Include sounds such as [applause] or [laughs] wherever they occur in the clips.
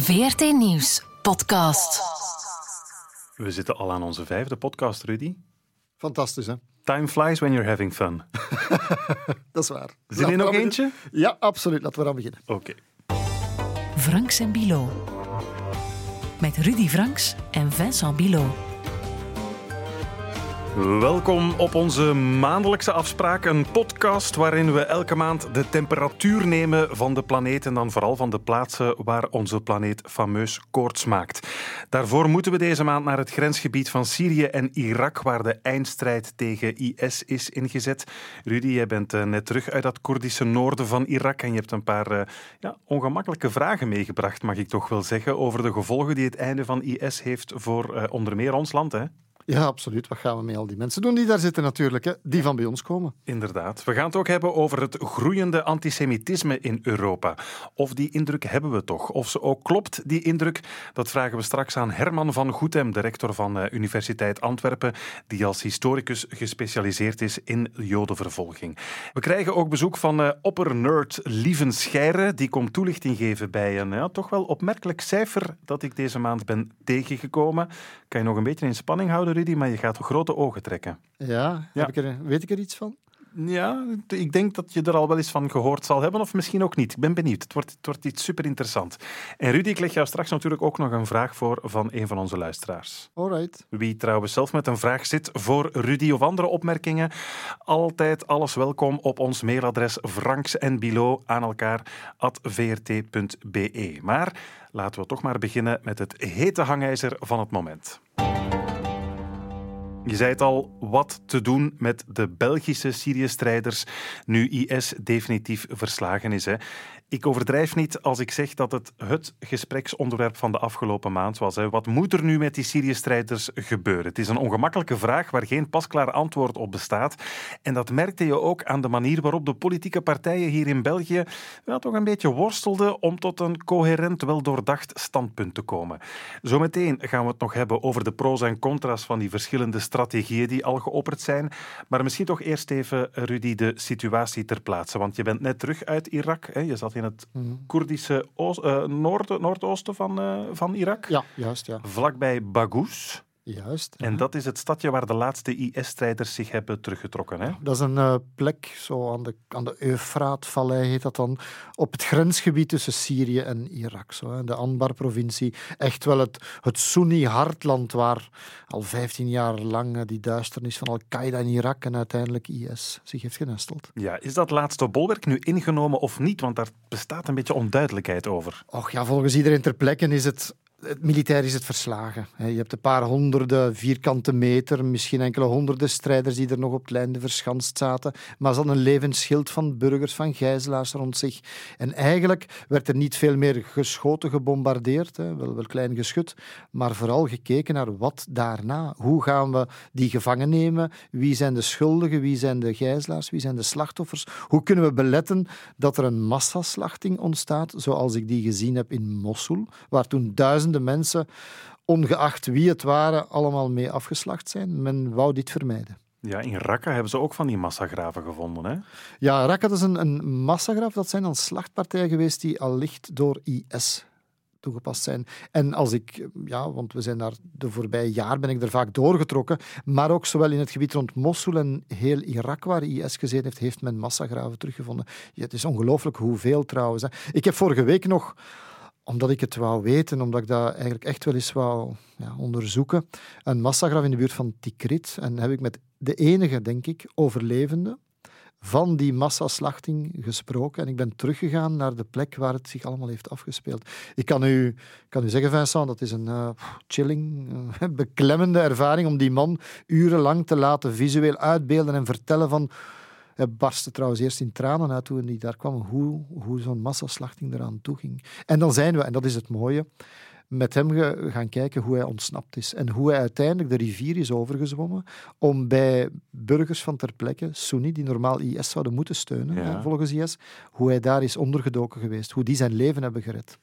VRT Nieuws podcast. We zitten al aan onze vijfde podcast, Rudy. Fantastisch, hè? Time flies when you're having fun. [laughs] Dat is waar. Zit er nog we eentje? Ja, absoluut. Laten we aan beginnen. Oké. Franks en Bilo. Met Rudy Franks en Vincent Bilo. Welkom op onze maandelijkse afspraak, een podcast waarin we elke maand de temperatuur nemen van de planeet en dan vooral van de plaatsen waar onze planeet fameus koorts maakt. Daarvoor moeten we deze maand naar het grensgebied van Syrië en Irak, waar de eindstrijd tegen IS is ingezet. Rudy, jij bent eh, net terug uit dat Koerdische noorden van Irak en je hebt een paar eh, ja, ongemakkelijke vragen meegebracht, mag ik toch wel zeggen, over de gevolgen die het einde van IS heeft voor eh, onder meer ons land, hè? Ja, absoluut. Wat gaan we met al die mensen doen die daar zitten natuurlijk, hè? die van bij ons komen? Inderdaad. We gaan het ook hebben over het groeiende antisemitisme in Europa. Of die indruk hebben we toch? Of ze ook klopt, die indruk? Dat vragen we straks aan Herman van Goethem, de rector van uh, Universiteit Antwerpen, die als historicus gespecialiseerd is in jodenvervolging. We krijgen ook bezoek van uh, oppernerd Lieven Scheire. Die komt toelichting geven bij een toch wel opmerkelijk cijfer dat ik deze maand ben tegengekomen. Kan je nog een beetje in spanning houden, Rudy, maar je gaat grote ogen trekken. Ja, Ja. Heb ik er, weet ik er iets van? Ja, ik denk dat je er al wel eens van gehoord zal hebben, of misschien ook niet. Ik ben benieuwd. Het wordt, het wordt iets super interessant. En Rudy, ik leg jou straks natuurlijk ook nog een vraag voor van een van onze luisteraars. Alright. Wie trouwens zelf met een vraag zit voor Rudy of andere opmerkingen, altijd alles welkom op ons mailadres franks en bilo aan elkaar at vrt.be. Maar laten we toch maar beginnen met het hete hangijzer van het moment. Je zei het al, wat te doen met de Belgische Syrië-strijders nu IS definitief verslagen is. Hè? Ik overdrijf niet als ik zeg dat het het gespreksonderwerp van de afgelopen maand was. Hè. Wat moet er nu met die Syrië-strijders gebeuren? Het is een ongemakkelijke vraag waar geen pasklaar antwoord op bestaat. En dat merkte je ook aan de manier waarop de politieke partijen hier in België ja, toch een beetje worstelden om tot een coherent, weldoordacht standpunt te komen. Zometeen gaan we het nog hebben over de pro's en contra's van die verschillende strategieën die al geopperd zijn. Maar misschien toch eerst even, Rudy, de situatie ter plaatse. Want je bent net terug uit Irak. Hè. Je zat in het Koerdische oost, eh, noord, noordoosten van, eh, van Irak. Ja, juist, ja. Vlakbij Baghouz. Juist. En ja. dat is het stadje waar de laatste IS-strijders zich hebben teruggetrokken. Hè? Dat is een eh, plek, zo aan de, aan de Eufraatvallei heet dat dan, op het grensgebied tussen Syrië en Irak. Zo, hè. De Anbar-provincie. Echt wel het, het Sunni-hartland waar al 15 jaar lang eh, die duisternis van Al-Qaeda in Irak en uiteindelijk IS zich heeft genesteld. Ja, is dat laatste bolwerk nu ingenomen of niet? Want daar bestaat een beetje onduidelijkheid over. Och ja, volgens iedereen ter plekke is het, het militair is het verslagen. Je hebt een paar honderden vierkante meter, misschien enkele honderden strijders die er nog op het lijnde verschanst zaten. Maar ze hadden een levensschild van burgers, van gijzelaars rond zich. En eigenlijk werd er niet veel meer geschoten, gebombardeerd. Wel, wel klein geschut, maar vooral gekeken naar wat daarna. Hoe gaan we die gevangen nemen? Wie zijn de schuldigen? Wie zijn de gijzelaars? Wie zijn de slachtoffers? Hoe kunnen we beletten dat er een massaslachting ontstaat, zoals ik die gezien heb in Mosul, waar toen duizenden mensen, ongeacht wie het waren, allemaal mee afgeslacht zijn? Men wou dit vermijden. Ja, in Raqqa hebben ze ook van die massagraven gevonden. Hè? Ja, Raqqa dat is een, een massagraf. Dat zijn dan slachtpartijen geweest die allicht door IS toegepast zijn. En als ik, ja, want we zijn daar de voorbije jaar ben ik er vaak doorgetrokken, maar ook zowel in het gebied rond Mosul en heel Irak waar IS gezeten heeft, heeft men massagraven teruggevonden. Ja, het is ongelooflijk hoeveel trouwens. Hè. Ik heb vorige week nog omdat ik het wou weten, omdat ik dat eigenlijk echt wel eens wou ja, onderzoeken, een massagraf in de buurt van Tikrit. En heb ik met de enige, denk ik, overlevende van die massaslachting gesproken. En ik ben teruggegaan naar de plek waar het zich allemaal heeft afgespeeld. Ik kan u, kan u zeggen, Vincent, dat is een eh, chilling, eh, [laughs] beklemmende ervaring om die man urenlang te laten visueel uitbeelden en vertellen van... Hij barstte trouwens eerst in tranen uit toen hij daar kwam, hoe, hoe zo'n massaslachting eraan toe ging. En dan zijn we, en dat is het mooie, met hem gaan kijken hoe hij ontsnapt is en hoe hij uiteindelijk de rivier is overgezwommen om bij burgers van ter plekke, Sunni, die normaal IS zouden moeten steunen, Ja. volgens IS, hoe hij daar is ondergedoken geweest, hoe die zijn leven hebben gered.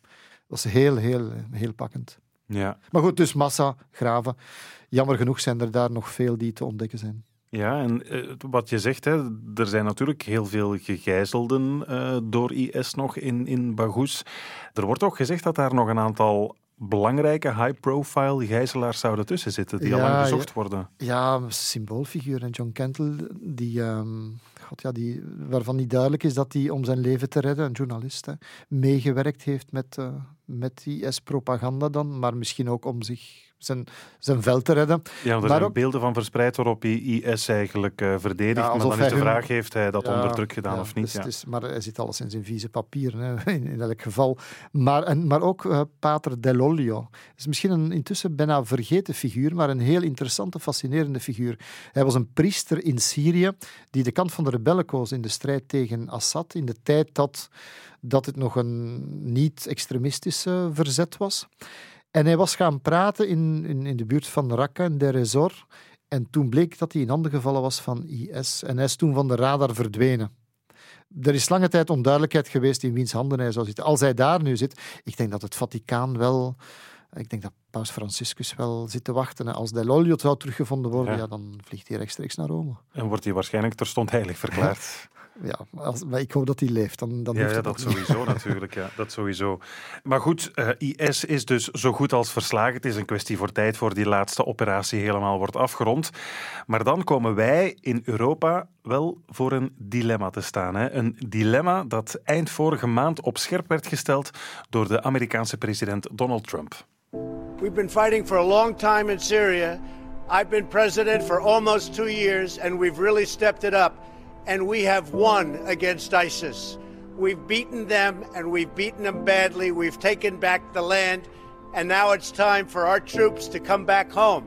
Dat is heel, heel, heel pakkend. Ja. Maar goed, dus massa, graven. Jammer genoeg zijn er daar nog veel die te ontdekken zijn. Ja, en uh, wat je zegt, hè, er zijn natuurlijk heel veel gegijzelden uh, door IS nog in, in Baghouz. Er wordt ook gezegd dat daar nog een aantal belangrijke high-profile gijzelaars zouden tussen zitten, die ja, al lang gezocht worden. Ja, symboolfiguur. En John Kentel, die, um, God, ja, die, waarvan niet duidelijk is dat hij om zijn leven te redden, een journalist, hè, meegewerkt heeft met, uh, met IS-propaganda dan, maar misschien ook om zich zijn, zijn veld te redden. Ja, er maar zijn ook, beelden van verspreid waarop hij IS eigenlijk uh, verdedigt. Ja, maar dan is de vraag, heeft hij dat onder druk gedaan of niet? Dus is, maar hij zit alles in zijn vieze papieren, hè, [laughs] in, in, elk geval. Maar, en, maar ook uh, Pater Dell'Olio. is misschien een intussen bijna vergeten figuur, maar een heel interessante, fascinerende figuur. Hij was een priester in Syrië die de kant van de rebellen koos in de strijd tegen Assad in de tijd dat, dat het nog een niet-extremistische verzet was. En hij was gaan praten in, in, in de buurt van Raqqa en Der Resor. En toen bleek dat hij in handen gevallen was van IS. En hij is toen van de radar verdwenen. Er is lange tijd onduidelijkheid geweest in wiens handen hij zou zitten. Als hij daar nu zit, ik denk dat het Vaticaan wel. Ik denk dat Paus Franciscus wel zit te wachten. Als Dell'Olio zou teruggevonden worden, ja. dan vliegt hij rechtstreeks naar Rome. En wordt hij waarschijnlijk terstond heilig verklaard. Ja, als, maar ik hoop dat hij leeft. Dan, dan ja, ja dat sowieso [laughs] natuurlijk. Ja, dat sowieso. Maar goed, uh, eh, IS is dus zo goed als verslagen. Het is een kwestie voor tijd voor die laatste operatie helemaal wordt afgerond. Maar dan komen wij in Europa wel voor een dilemma te staan. Hè? Een dilemma dat eind vorige maand op scherp werd gesteld door de Amerikaanse president Donald Trump. We've been fighting for a long time in Syria. I've been president for almost two years and we've really stepped it up and we have won against ISIS. We've beaten them and we've beaten them badly. We've taken back the land, and now it's time for our troops to come back home.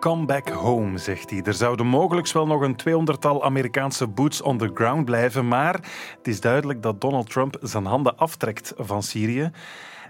Come back home, zegt hij. Er zouden mogelijk wel nog een tweehonderdtal Amerikaanse boots on the ground blijven, maar het is duidelijk dat Donald Trump zijn handen aftrekt van Syrië.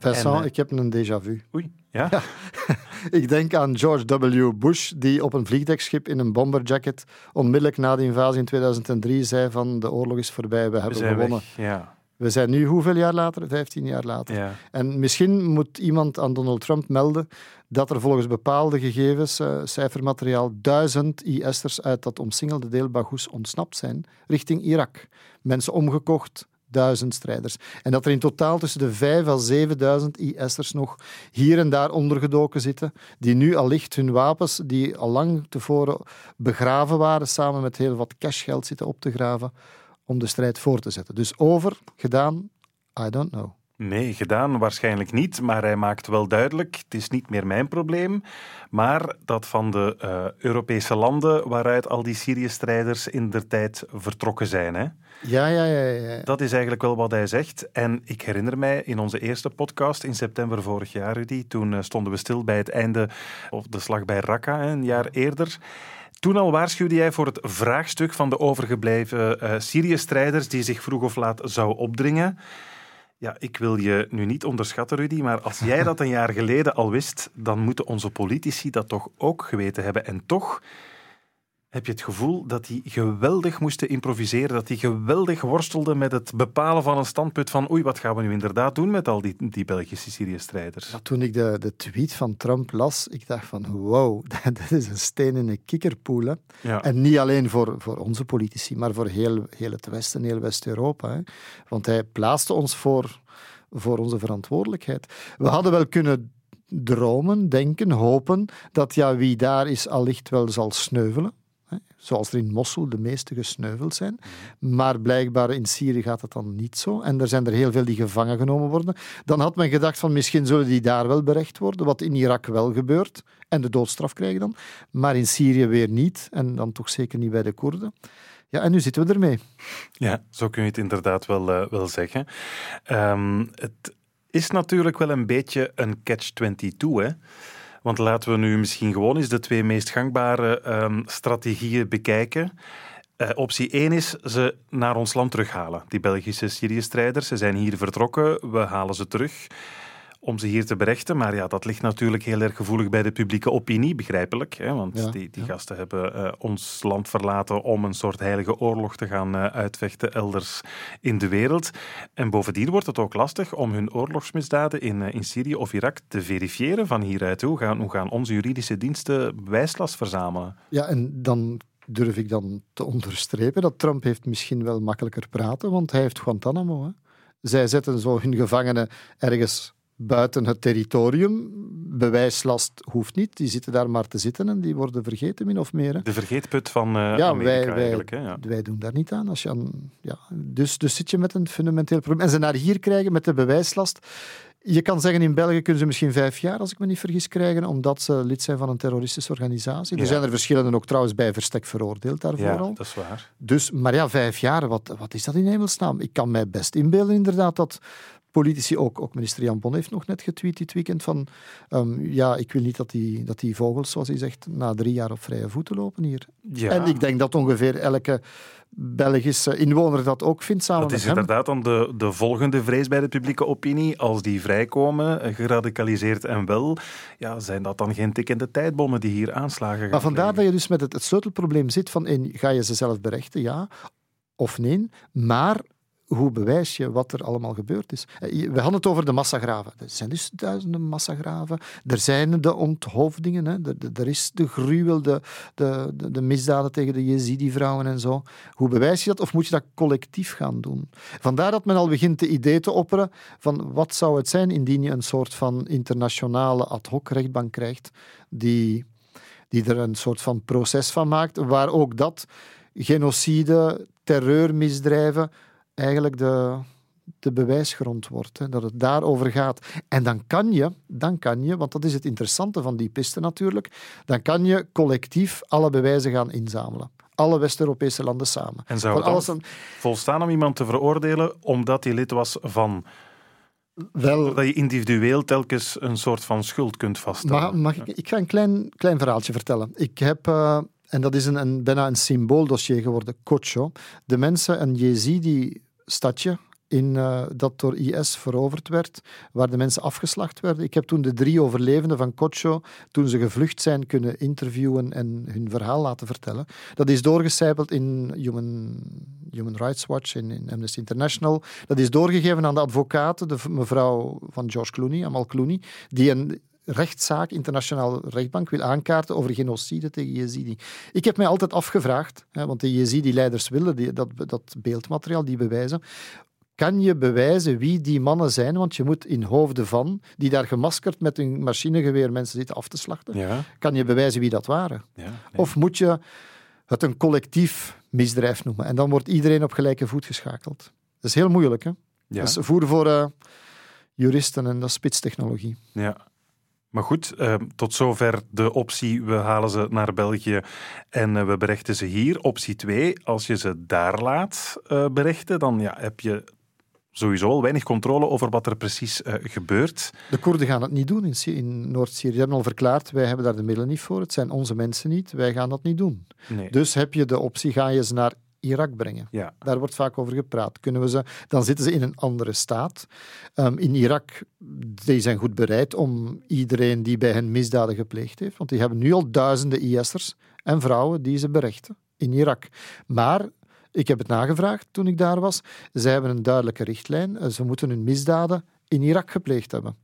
Vincent, en, uh, ik heb een déjà vu. Oei, ja? ja. [laughs] ik denk aan George W. Bush, die op een vliegdekschip in een bomberjacket onmiddellijk na de invasie in 2003 zei van de oorlog is voorbij, we hebben we gewonnen. Weg. Ja. We zijn nu hoeveel jaar later? Vijftien jaar later. Ja. En misschien moet iemand aan Donald Trump melden dat er volgens bepaalde gegevens, uh, cijfermateriaal, duizend IS'ers uit dat omsingelde deel Baghouz ontsnapt zijn richting Irak. Mensen omgekocht, duizend strijders. En dat er in totaal tussen de 5 en 7000 IS'ers nog hier en daar ondergedoken zitten, die nu allicht hun wapens, die al lang tevoren begraven waren, samen met heel wat cashgeld zitten op te graven, om de strijd voor te zetten. Dus over, gedaan, I don't know. Nee, gedaan waarschijnlijk niet, maar hij maakt wel duidelijk: het is niet meer mijn probleem, maar dat van de uh, Europese landen waaruit al die Syrië-strijders in der tijd vertrokken zijn. Hè? Ja, ja, ja, ja. Dat is eigenlijk wel wat hij zegt. En ik herinner mij in onze eerste podcast in september vorig jaar, Rudy, toen eh, stonden we stil bij het einde of de slag bij Raqqa, een jaar eerder. Toen al waarschuwde jij voor het vraagstuk van de overgebleven uh, Syrië-strijders die zich vroeg of laat zou opdringen. Ja, ik wil je nu niet onderschatten, Rudy, maar als jij dat een jaar geleden al wist, dan moeten onze politici dat toch ook geweten hebben. En toch heb je het gevoel dat die geweldig moesten improviseren, dat die geweldig worstelden met het bepalen van een standpunt van oei, wat gaan we nu inderdaad doen met al die, die Belgische Syrië-strijders? Ja, toen ik de, de tweet van Trump las, ik dacht van wow, [laughs] dat is een steen in een kikkerpoel. Ja. En niet alleen voor, voor onze politici, maar voor heel, heel het Westen, heel West-Europa. Want hij plaatste ons voor, voor onze verantwoordelijkheid. We hadden wel kunnen dromen, denken, hopen dat ja, wie daar is allicht wel zal sneuvelen zoals er in Mosul de meeste gesneuveld zijn. Maar blijkbaar in Syrië gaat het dan niet zo. En er zijn er heel veel die gevangen genomen worden. Dan had men gedacht van misschien zullen die daar wel berecht worden, wat in Irak wel gebeurt. En de doodstraf krijgen dan. Maar in Syrië weer niet. En dan toch zeker niet bij de Koerden. Ja, en nu zitten we ermee. Ja, zo kun je het inderdaad wel, uh, wel zeggen. Um, het is natuurlijk wel een beetje een catch-22, hè. Want laten we nu misschien gewoon eens de twee meest gangbare um, strategieën bekijken. Uh, optie 1 is ze naar ons land terughalen. Die Belgische Syrië-strijders, ze zijn hier vertrokken, we halen ze terug. Om ze hier te berechten. Maar ja, dat ligt natuurlijk heel erg gevoelig bij de publieke opinie, begrijpelijk. Hè? Want Ja, die, die ja. gasten hebben eh, ons land verlaten om een soort heilige oorlog te gaan eh, uitvechten elders in de wereld. En bovendien wordt het ook lastig om hun oorlogsmisdaden in, eh, in Syrië of Irak te verifiëren van hieruit. Hoe gaan, hoe gaan onze juridische diensten bewijslast verzamelen? Ja, en dan durf ik dan te onderstrepen dat Trump heeft misschien wel makkelijker praten, want hij heeft Guantanamo. Hè. Zij zetten zo hun gevangenen ergens buiten het territorium. Bewijslast hoeft niet, die zitten daar maar te zitten en die worden vergeten, min of meer. Hè. De vergeetput van Ja, Amerika wij, eigenlijk. Hè? Ja. wij doen daar niet aan. Als je aan ja, dus, dus zit je met een fundamenteel probleem. En ze naar hier krijgen met de bewijslast. Je kan zeggen, in België kunnen ze misschien vijf jaar, als ik me niet vergis, krijgen, omdat ze lid zijn van een terroristische organisatie. Er zijn er verschillende ook trouwens bij verstek veroordeeld daarvoor ja, al. dat is waar. Dus, maar ja, vijf jaar, wat, wat is dat in hemelsnaam? Ik kan mij best inbeelden inderdaad dat politici, ook, ook minister Jan Bon heeft nog net getweet dit weekend van ehm, ja, ik wil niet dat die, dat die vogels, zoals hij zegt, na drie jaar op vrije voeten lopen hier. Ja. En ik denk dat ongeveer elke Belgische inwoner dat ook vindt samen Dat met is hem. inderdaad dan de, de volgende vrees bij de publieke opinie. Als die vrijkomen, eh, geradicaliseerd en wel, ja, zijn dat dan geen tikkende tijdbommen die hier aanslagen gaan Maar vandaar dat je dus met het, het sleutelprobleem zit van ga je ze zelf berechten, ja of nee, maar hoe bewijs je wat er allemaal gebeurd is? Eh, We hadden het over de massagraven. Er zijn dus duizenden massagraven. Er zijn de onthoofdingen. Hè. Er, is de gruwel, de, de, de, de misdaden tegen de Jezidi-vrouwen en zo. Hoe bewijs je dat? Of moet je dat collectief gaan doen? Vandaar dat men al begint de idee te opperen van wat zou het zijn indien je een soort van internationale ad hoc rechtbank krijgt die die er een soort van proces van maakt, waar ook dat genocide, terreurmisdrijven eigenlijk de, de bewijsgrond wordt. Hè, dat het daarover gaat. En dan kan je, dan kan je, want dat is het interessante van die piste natuurlijk, dan kan je collectief alle bewijzen gaan inzamelen. Alle West-Europese landen samen. En zou alles volstaan om iemand te veroordelen omdat hij lid was van... wel, Dat je individueel telkens een soort van schuld kunt vaststellen. Mag, mag ik, ik ga een klein, klein verhaaltje vertellen. Ik heb, eh, en dat is een, een, bijna een symbooldossier geworden, Kocho. De mensen, een Jezidi-stadje in, eh, dat door IS veroverd werd, waar de mensen afgeslacht werden. Ik heb toen de drie overlevenden van Kocho, toen ze gevlucht zijn, kunnen interviewen en hun verhaal laten vertellen. Dat is doorgecijpeld in Human, Human Rights Watch, in, in Amnesty International. Dat is doorgegeven aan de advocaten, de mevrouw van George Clooney, Amal Clooney, die een rechtszaak, internationaal rechtbank, wil aankaarten over genocide tegen Jezidi. Ik heb mij altijd afgevraagd, hè, want de Jezidi-leiders willen die, dat, dat beeldmateriaal, die bewijzen, kan je bewijzen wie die mannen zijn? Want je moet in hoofden van, die daar gemaskerd met een machinegeweer mensen zitten af te slachten, Ja, kan je bewijzen wie dat waren? ja. nee. Of moet je het een collectief misdrijf noemen? En dan wordt iedereen op gelijke voet geschakeld. Dat is heel moeilijk, hè? ja. Dat is voer voor eh, juristen en dat is spitstechnologie. Ja. Maar goed, eh, tot zover de optie, we halen ze naar België en eh, we berechten ze hier. Optie 2, als je ze daar laat eh, berechten, dan ja, heb je sowieso al weinig controle over wat er precies gebeurt. De Koerden gaan het niet doen in, Sy- in Noord-Syrië. Ze hebben al verklaard, wij hebben daar de middelen niet voor. Het zijn onze mensen niet, wij gaan dat niet doen. Nee. Dus heb je de optie, ga je ze naar Irak brengen. Ja, Daar wordt vaak over gepraat. Kunnen we ze, dan zitten ze in een andere staat. Ehm, in Irak, die zijn goed bereid om iedereen die bij hen misdaden gepleegd heeft, want die hebben nu al duizenden IS'ers en vrouwen die ze berechten in Irak. Maar ik heb het nagevraagd toen ik daar was. Zij hebben een duidelijke richtlijn. Eh, Ze moeten hun misdaden in Irak gepleegd hebben.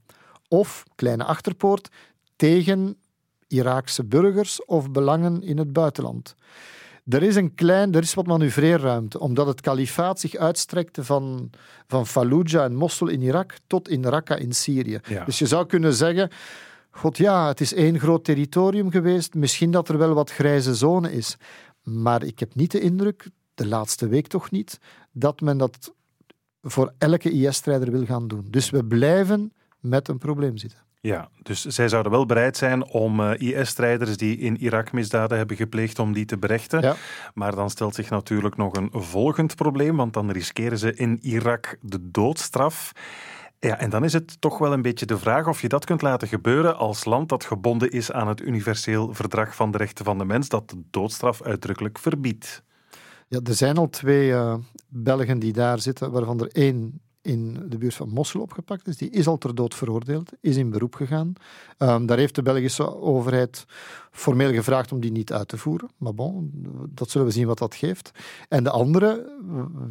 Of, kleine achterpoort, tegen Iraakse burgers of belangen in het buitenland. Er is, een klein, er is wat manoeuvreerruimte, omdat het kalifaat zich uitstrekte van, van Fallujah en Mosul in Irak tot in Raqqa in Syrië. Ja. Dus je zou kunnen zeggen, god ja, het is één groot territorium geweest, misschien dat er wel wat grijze zone is. Maar ik heb niet de indruk, de laatste week toch niet, dat men dat voor elke IS-strijder wil gaan doen. Dus we blijven met een probleem zitten. Ja, dus zij zouden wel bereid zijn om eh, IS-strijders die in Irak misdaden hebben gepleegd, om die te berechten. Ja. Maar dan stelt zich natuurlijk nog een volgend probleem, want dan riskeren ze in Irak de doodstraf. Ja, en dan is het toch wel een beetje de vraag of je dat kunt laten gebeuren als land dat gebonden is aan het universeel verdrag van de rechten van de mens, dat de doodstraf uitdrukkelijk verbiedt. Ja, er zijn al twee eh, Belgen die daar zitten, waarvan er één in de buurt van Mossel opgepakt is. Die is al ter dood veroordeeld, is in beroep gegaan. Um, daar heeft de Belgische overheid formeel gevraagd om die niet uit te voeren. Maar bon, dat zullen we zien wat dat geeft. En de andere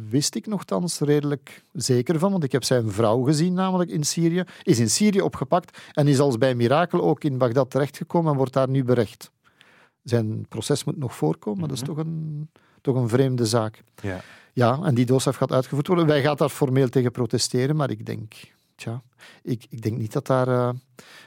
wist ik nogthans redelijk zeker van, want ik heb zijn vrouw gezien, namelijk in Syrië. Is in Syrië opgepakt en is als bij mirakel ook in Bagdad terechtgekomen en wordt daar nu berecht. Zijn proces moet nog voorkomen, maar dat is mhm. toch een, toch een vreemde zaak. Ja. Ja, en die doodstraf gaat uitgevoerd worden. Wij gaan daar formeel tegen protesteren, maar ik denk, tja, ik, ik denk niet dat, daar, uh,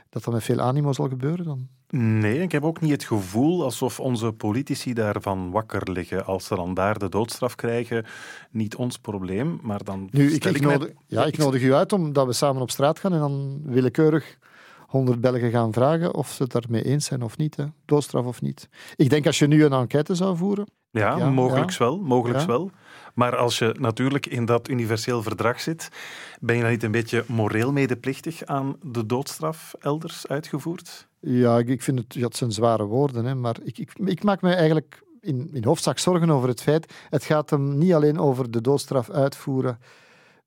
dat dat met veel animo zal gebeuren dan. Nee, ik heb ook niet het gevoel alsof onze politici daarvan wakker liggen. Als ze dan daar de doodstraf krijgen, niet ons probleem, maar dan. Nu, ik, ik, nodig, ja, ik nodig u uit omdat we samen op straat gaan en dan willekeurig 100 Belgen gaan vragen of ze het daarmee eens zijn of niet. Hè. Doodstraf of niet. Ik denk als je nu een enquête zou voeren. Ja, ja mogelijk wel. Mogelijk wel. Maar als je natuurlijk in dat universeel verdrag zit, ben je dan niet een beetje moreel medeplichtig aan de doodstraf elders uitgevoerd? Ja, ik vind het, dat zijn zware woorden, hè, maar ik, ik, ik maak me eigenlijk in, in hoofdzaak zorgen over het feit, het gaat hem niet alleen over de doodstraf uitvoeren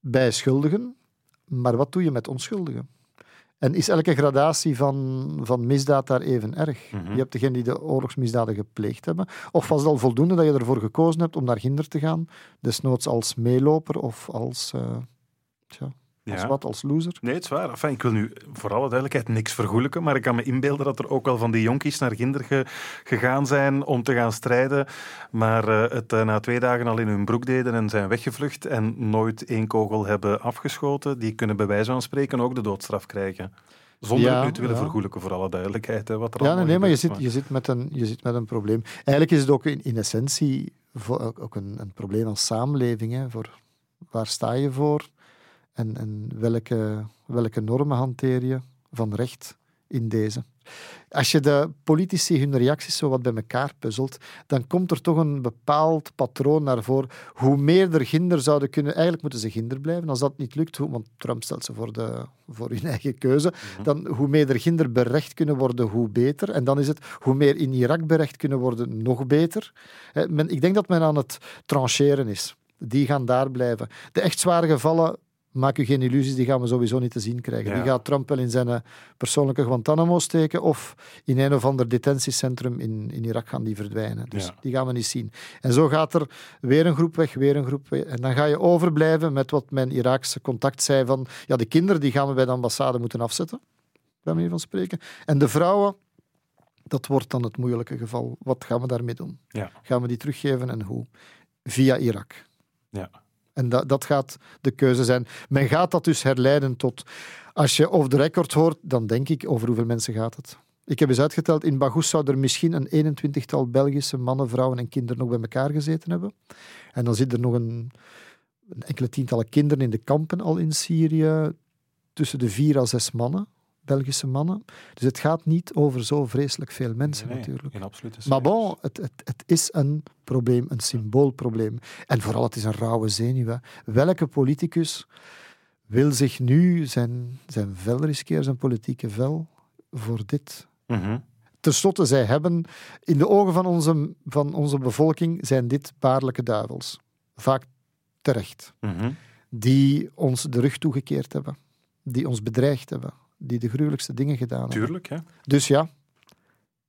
bij schuldigen, maar wat doe je met onschuldigen? En is elke gradatie van, van misdaad daar even erg? Mhm. Je hebt degenen die de oorlogsmisdaden gepleegd hebben. Of was het al voldoende dat je ervoor gekozen hebt om naar Ginder te gaan? Desnoods als meeloper of als... Uh, tja, als wat, als loser? Nee, het is waar. Enfin, ik wil nu voor alle duidelijkheid niks vergoelijken, maar ik kan me inbeelden dat er ook wel van die jonkies naar Ginder gegaan zijn om te gaan strijden, maar uh, het uh, na twee dagen al in hun broek deden en zijn weggevlucht en nooit één kogel hebben afgeschoten. Die kunnen bij wijze van spreken ook de doodstraf krijgen. Zonder ja, het nu te willen ja. vergoelijken, voor alle duidelijkheid. Hè, wat er ja, nee, nee maar je zit, je, zit met een, je zit met een probleem. Eigenlijk is het ook in, in essentie voor, ook een, een probleem als samenleving. Hè, voor, waar sta je voor? En, en welke, welke normen hanteer je van recht in deze? Als je de politici hun reacties zo wat bij elkaar puzzelt, dan komt er toch een bepaald patroon naar voren. Hoe meer er ginder zouden kunnen... Eigenlijk moeten ze ginder blijven. Als dat niet lukt, want Trump stelt ze voor, de, voor hun eigen keuze, mhm. dan hoe meer er ginder berecht kunnen worden, hoe beter. En dan is het, hoe meer in Irak berecht kunnen worden, nog beter. Ik denk dat men aan het trancheren is. Die gaan daar blijven. De echt zware gevallen maak u geen illusies, die gaan we sowieso niet te zien krijgen. Die gaat Trump wel in zijn eh, persoonlijke Guantanamo steken of in een of ander detentiecentrum in, in Irak gaan die verdwijnen. Dus die gaan we niet zien. En zo gaat er weer een groep weg, weer een groep weg. En dan ga je overblijven met wat mijn Iraakse contact zei van ja, de kinderen die gaan we bij de ambassade moeten afzetten, bij manier van spreken. En de vrouwen, dat wordt dan het moeilijke geval. Wat gaan we daarmee doen? Ja. Gaan we die teruggeven en hoe? Via Irak. Ja. En dat, dat gaat de keuze zijn. Men gaat dat dus herleiden tot... Als je off the record hoort, dan denk ik over hoeveel mensen gaat het. Ik heb eens uitgeteld, in Baghouz zou er misschien een 21-tal Belgische mannen, vrouwen en kinderen nog bij elkaar gezeten hebben. En dan zit er nog een, een enkele tientallen kinderen in de kampen al in Syrië, tussen de vier à zes mannen. Belgische mannen. Dus het gaat niet over zo vreselijk veel mensen natuurlijk. maar bon, het, het, het, is een probleem, een symboolprobleem. En vooral, het is een rauwe zenuw. Welke politicus wil zich nu zijn, zijn vel riskeren, zijn politieke vel, voor dit? Mm Ten slotte, zij hebben, in de ogen van onze, van onze bevolking, zijn dit baarlijke duivels. Vaak terecht. Mhm. Die ons de rug toegekeerd hebben. Die ons bedreigd hebben die de gruwelijkste dingen gedaan hebben. Tuurlijk, hè? Dus ja.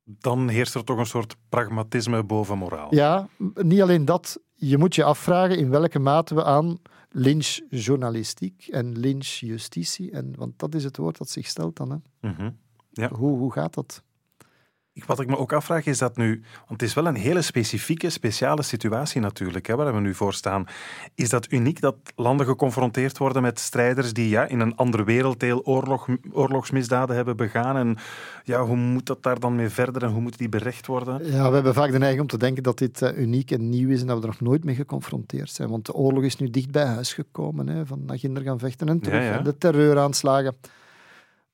Dan heerst er toch een soort pragmatisme boven moraal. Ja, niet alleen dat. Je moet je afvragen in welke mate we aan lynchjournalistiek en lynchjustitie, en, want dat is het woord dat zich stelt dan. Hè. Mm ja. hoe, hoe gaat dat? Wat ik me ook afvraag is dat nu, want het is wel een hele specifieke, speciale situatie natuurlijk, hè, waar we nu voor staan. Is dat uniek dat landen geconfronteerd worden met strijders die ja, in een andere werelddeel oorlog, oorlogsmisdaden hebben begaan? En ja, hoe moet dat daar dan mee verder en hoe moet die berecht worden? Ja, we hebben vaak de neiging om te denken dat dit uh, uniek en nieuw is en dat we er nog nooit mee geconfronteerd zijn. Want de oorlog is nu dicht bij huis gekomen, hè, van naar Ginder gaan vechten en terug. Ja, De terreuraanslagen.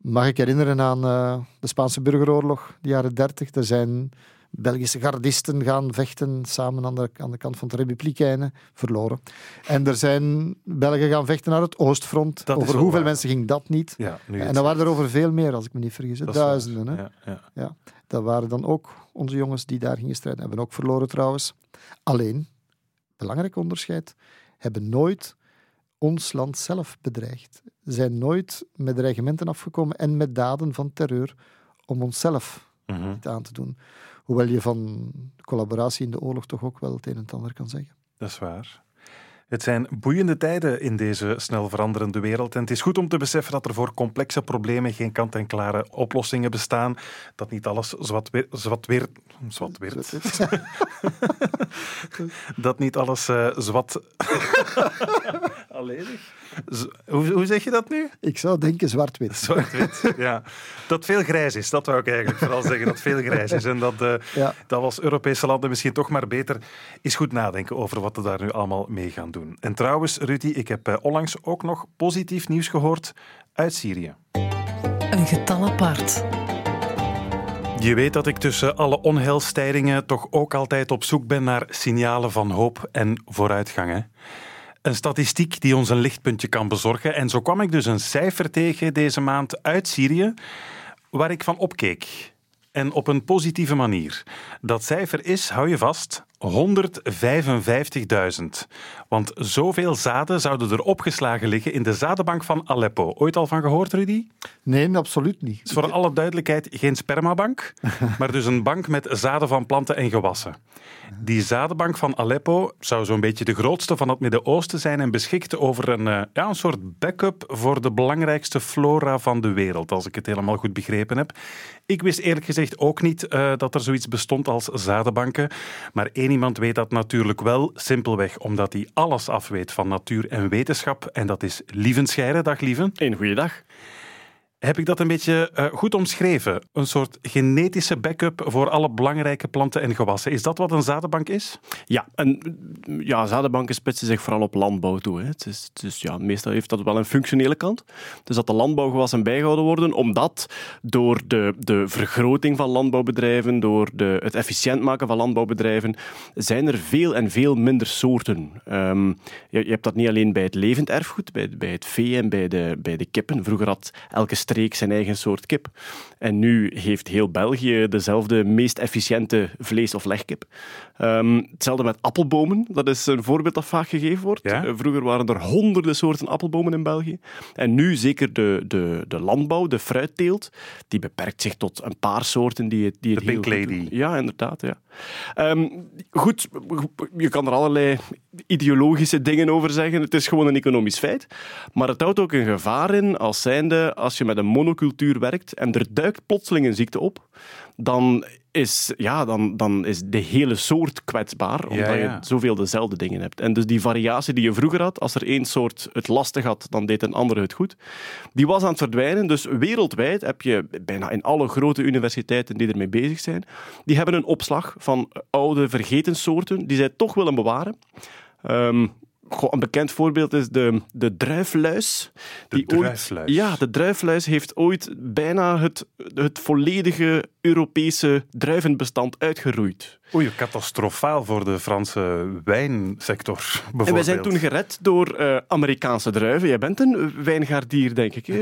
Mag ik herinneren aan uh, de Spaanse burgeroorlog, de jaren dertig. Er zijn Belgische gardisten gaan vechten samen aan de, aan de kant van de Republikeinen, verloren. En er zijn Belgen gaan vechten naar het Oostfront. Dat over hoeveel mensen ging dat niet? Ja, en dan waren er over veel meer, als ik me niet vergis. Duizenden. Hè? Ja, ja. ja, dat waren dan ook onze jongens die daar gingen strijden. Hebben ook verloren trouwens. Alleen, belangrijk onderscheid, hebben nooit ons land zelf bedreigt. Zijn nooit met dreigementen afgekomen en met daden van terreur om onszelf Mhm. niet aan te doen. Hoewel je van collaboratie in de oorlog toch ook wel het een en het ander kan zeggen. Dat is waar. Het zijn boeiende tijden in deze snel veranderende wereld. En het is goed om te beseffen dat er voor complexe problemen geen kant-en-klare oplossingen bestaan. Dat niet alles zwart weer, zwart weer, zwart weer, [laughs] dat niet alles eh, zwart. [laughs] Alledig. Hoe, hoe zeg je dat nu? Ik zou denken zwart-wit. Zwart-wit, [laughs] ja. Dat veel grijs is, dat wou ik eigenlijk vooral zeggen. Dat veel grijs is. En dat, eh, Ja. dat we als Europese landen misschien toch maar beter eens goed nadenken over wat we daar nu allemaal mee gaan doen. En trouwens, Rudy, ik heb eh, onlangs ook nog positief nieuws gehoord uit Syrië. Een getal apart. Je weet dat ik tussen alle onheilstijdingen toch ook altijd op zoek ben naar signalen van hoop en vooruitgang. hè. Een statistiek die ons een lichtpuntje kan bezorgen. En zo kwam ik dus een cijfer tegen deze maand uit Syrië, waar ik van opkeek. En op een positieve manier. Dat cijfer is, hou je vast, 155.000. Want zoveel zaden zouden er opgeslagen liggen in de zadenbank van Aleppo. Ooit al van gehoord, Rudy? Nee, absoluut niet. is voor alle duidelijkheid geen spermabank, [laughs] maar dus een bank met zaden van planten en gewassen. Die zadenbank van Aleppo zou zo'n beetje de grootste van het Midden-Oosten zijn en beschikte over een, eh, ja, een soort backup voor de belangrijkste flora van de wereld, als ik het helemaal goed begrepen heb. Ik wist eerlijk gezegd ook niet eh, dat er zoiets bestond als zadenbanken, maar één iemand weet dat natuurlijk wel, simpelweg omdat hij alles afweet van natuur en wetenschap, en dat is Lieven Scheire. Dag Lieven. Een goede dag. Heb ik dat een beetje eh, goed omschreven? Een soort genetische backup voor alle belangrijke planten en gewassen. Is dat wat een zadenbank is? Ja, en ja, zadenbanken spitsen zich vooral op landbouw toe. Hè. Het is, dus ja, meestal heeft dat wel een functionele kant. Dus dat de landbouwgewassen bijgehouden worden, omdat door de, de vergroting van landbouwbedrijven, door de, het efficiënt maken van landbouwbedrijven, zijn er veel en veel minder soorten. Ehm, je, je hebt dat niet alleen bij het levend erfgoed, bij, bij het vee en bij de, bij de kippen. Vroeger had elke streek zijn eigen soort kip. En nu heeft heel België dezelfde meest efficiënte vlees- of legkip. Ehm, hetzelfde met appelbomen. Dat is een voorbeeld dat vaak gegeven wordt. Ja? Eh, Vroeger waren er honderden soorten appelbomen in België. En nu zeker de, de, de landbouw, de fruitteelt, die beperkt zich tot een paar soorten die het, die het De heel pink lady. Ja, inderdaad. Ja. Ehm, goed, je kan er allerlei ideologische dingen over zeggen. Het is gewoon een economisch feit. Maar het houdt ook een gevaar in als zijnde, als je met een monocultuur werkt en er duikt plotseling een ziekte op, dan is, ja, dan, dan is de hele soort kwetsbaar, omdat ja. je zoveel dezelfde dingen hebt. En dus die variatie die je vroeger had, als er één soort het lastig had, dan deed een andere het goed, die was aan het verdwijnen. Dus wereldwijd heb je bijna in alle grote universiteiten die ermee bezig zijn, die hebben een opslag van oude vergeten soorten die zij toch willen bewaren. Ehm, goh, een bekend voorbeeld is de, de druifluis. De die ooit- druifluis. ja, de druifluis heeft ooit bijna het, het volledige Europese druivenbestand uitgeroeid. Oei, catastrofaal voor de Franse wijnsector, bijvoorbeeld. En wij zijn toen gered door eh, Amerikaanse druiven. Jij bent een wijngaardier, denk ik. [laughs]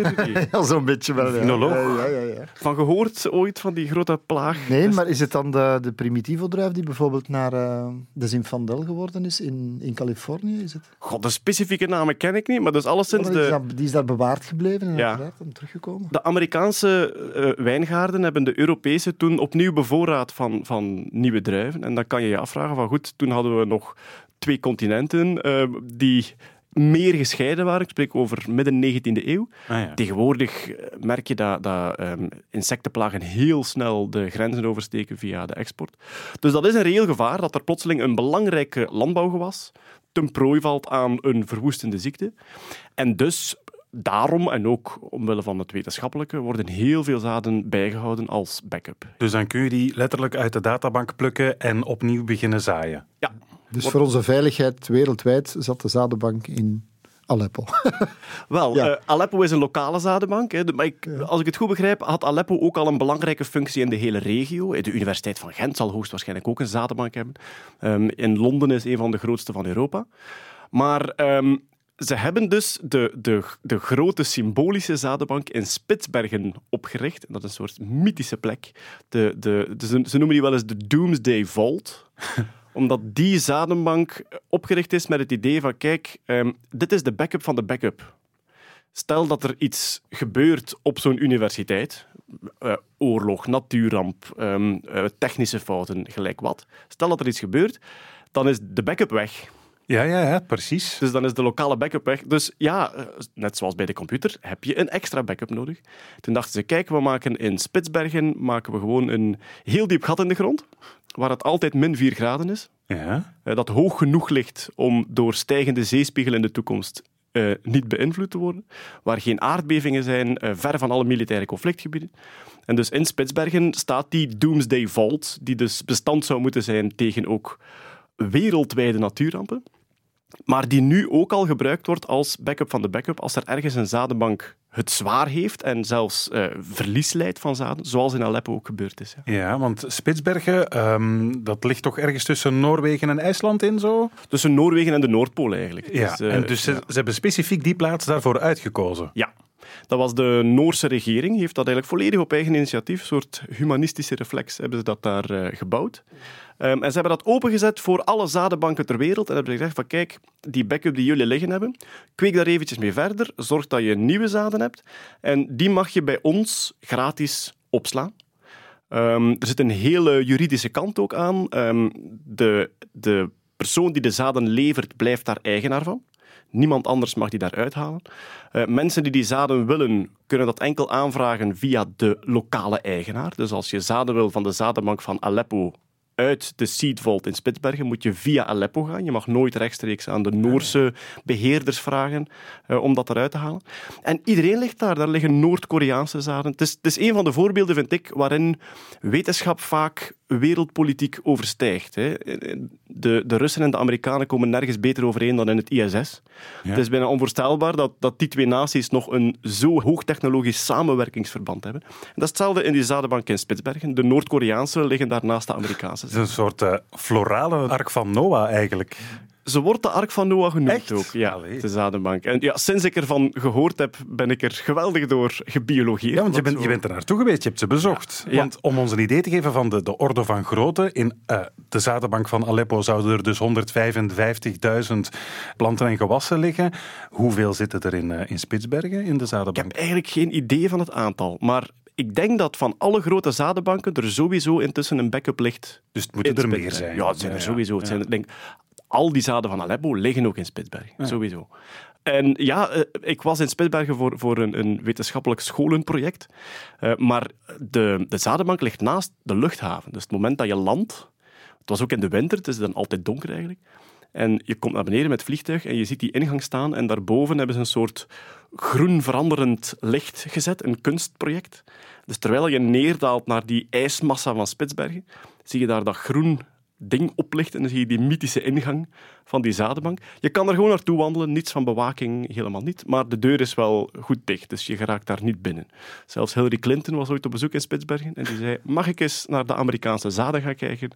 Ja, zo'n beetje wel. Ja. Vinoloog. Ja, ja, ja, ja. Van gehoord ooit van die grote plaag? Nee, maar is het dan de, de Primitivo-druif die bijvoorbeeld naar eh, de Zinfandel geworden is in, in Californië? Is het? God, de specifieke namen ken ik niet, maar dus alleszins Oh, die, is de... daar, die is daar bewaard gebleven en Ja. teruggekomen. De Amerikaanse eh, wijngaarden hebben de Europese toen opnieuw bevoorraad van, van nieuwe druiven. En dan kan je je afvragen van goed, toen hadden we nog twee continenten eh, die meer gescheiden waren. Ik spreek over midden 19e eeuw. Ah, ja. Tegenwoordig eh, merk je dat, dat ehm, insectenplagen heel snel de grenzen oversteken via de export. Dus dat is een reëel gevaar dat er plotseling een belangrijke landbouwgewas ten prooi valt aan een verwoestende ziekte. En dus daarom, en ook omwille van het wetenschappelijke, worden heel veel zaden bijgehouden als backup. Dus dan kun je die letterlijk uit de databank plukken en opnieuw beginnen zaaien. Ja, Dus voor onze veiligheid wereldwijd zat de zadenbank in Aleppo. [laughs] Wel, Ja. eh, Aleppo is een lokale zadenbank. Hè, maar ik, als ik het goed begrijp, had Aleppo ook al een belangrijke functie in de hele regio. De Universiteit van Gent zal hoogstwaarschijnlijk ook een zadenbank hebben. Ehm, in Londen is een van de grootste van Europa. Maar ehm, ze hebben dus de, de, de grote symbolische zadenbank in Spitsbergen opgericht. Dat is een soort mythische plek. De, de, de- ze, ze noemen die wel eens de Doomsday Vault Omdat die zadenbank opgericht is met het idee van, kijk, ehm, dit is de backup van de backup. Stel dat er iets gebeurt op zo'n universiteit, uh, oorlog, natuurramp, um, uh, technische fouten, gelijk wat. Stel dat er iets gebeurt, dan is de backup weg. Ja, ja, ja, precies. Dus dan is de lokale backup weg. Dus ja, eh, net zoals bij de computer, heb je een extra backup nodig. Toen dachten ze, kijk, we maken in Spitsbergen maken we gewoon een heel diep gat in de grond, waar het altijd min 4 graden is. Ja. Dat hoog genoeg ligt om door stijgende zeespiegel in de toekomst uh, niet beïnvloed te worden, waar geen aardbevingen zijn, uh, ver van alle militaire conflictgebieden. En dus in Spitsbergen staat die Doomsday Vault, die dus bestand zou moeten zijn tegen ook wereldwijde natuurrampen, maar die nu ook al gebruikt wordt als backup van de backup als er ergens een zadenbank het zwaar heeft en zelfs uh, verlies leidt van zaden, zoals in Aleppo ook gebeurd is. Ja, ja want Spitsbergen, um, dat ligt toch ergens tussen Noorwegen en IJsland in zo? Tussen Noorwegen en de Noordpool eigenlijk. Ja, dus, uh, en dus ja. ze, ze hebben specifiek die plaats daarvoor uitgekozen? Ja, dat was de Noorse regering, heeft dat eigenlijk volledig op eigen initiatief, een soort humanistische reflex, hebben ze dat daar uh, gebouwd. Um, en ze hebben dat opengezet voor alle zadenbanken ter wereld en hebben gezegd van kijk, die backup die jullie liggen hebben, kweek daar eventjes mee verder, zorg dat je nieuwe zaden hebt en die mag je bij ons gratis opslaan. Um, er zit een hele juridische kant ook aan. Um, de, de persoon die de zaden levert, blijft daar eigenaar van. Niemand anders mag die daar uithalen. Uh, mensen die die zaden willen, kunnen dat enkel aanvragen via de lokale eigenaar. Dus als je zaden wil van de zadenbank van Aleppo uit de Seed Vault in Spitsbergen moet je via Aleppo gaan. Je mag nooit rechtstreeks aan de Noorse beheerders vragen uh, om dat eruit te halen. En iedereen ligt daar. Daar liggen Noord-Koreaanse zaden. Het is, het is een van de voorbeelden, vind ik, waarin wetenschap vaak wereldpolitiek overstijgt. Hè. De, de Russen en de Amerikanen komen nergens beter overeen dan in het ISS. Ja. Het is bijna onvoorstelbaar dat, dat die twee naties nog een zo hoogtechnologisch samenwerkingsverband hebben. En dat is hetzelfde in die zadenbank in Spitsbergen. De Noord-Koreaanse liggen daar naast de Amerikaanse. Het is een soort uh, florale ark van Noah eigenlijk. Ze wordt de Ark van Noah genoemd Echt? ook. Ja, Allee. de zadenbank. En ja, sinds ik ervan gehoord heb, ben ik er geweldig door gebiologeerd. Ja, want je bent, je bent er naartoe geweest, je hebt ze bezocht. Ja. Want om ons een idee te geven van de, de orde van grootte, in uh, de zadenbank van Aleppo zouden er dus 155.000 planten en gewassen liggen. Hoeveel zitten er in, uh, in Spitsbergen, in de zadenbank? Ik heb eigenlijk geen idee van het aantal, maar ik denk dat van alle grote zadenbanken er sowieso intussen een backup ligt. Dus het moeten er meer zijn. Ja, het zijn er sowieso. Het zijn, denk, al die zaden van Aleppo liggen ook in Spitsbergen, ja. sowieso. En ja, ik was in Spitsbergen voor, voor een, een wetenschappelijk scholenproject. Uh, maar de, de zadenbank ligt naast de luchthaven. Dus het moment dat je landt, het was ook in de winter, het is dan altijd donker eigenlijk. En je komt naar beneden met het vliegtuig en je ziet die ingang staan en daarboven hebben ze een soort groen veranderend licht gezet, een kunstproject. Dus terwijl je neerdaalt naar die ijsmassa van Spitsbergen, zie je daar dat groen ding oplicht en dan zie je die mythische ingang van die zadenbank. Je kan er gewoon naartoe wandelen, niets van bewaking, helemaal niet. Maar de deur is wel goed dicht, dus je geraakt daar niet binnen. Zelfs Hillary Clinton was ooit op bezoek in Spitsbergen en die zei, mag ik eens naar de Amerikaanse zaden gaan kijken?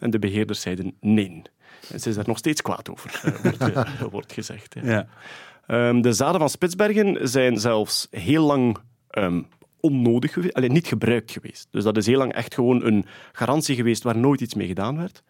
En de beheerders zeiden nee. En ze is daar nog steeds kwaad over, wordt, uh, [laughs] wordt gezegd. Ja. Ja. Um, de zaden van Spitsbergen zijn zelfs heel lang um, onnodig geweest, alleen niet gebruikt geweest. Dus dat is heel lang echt gewoon een garantie geweest waar nooit iets mee gedaan werd.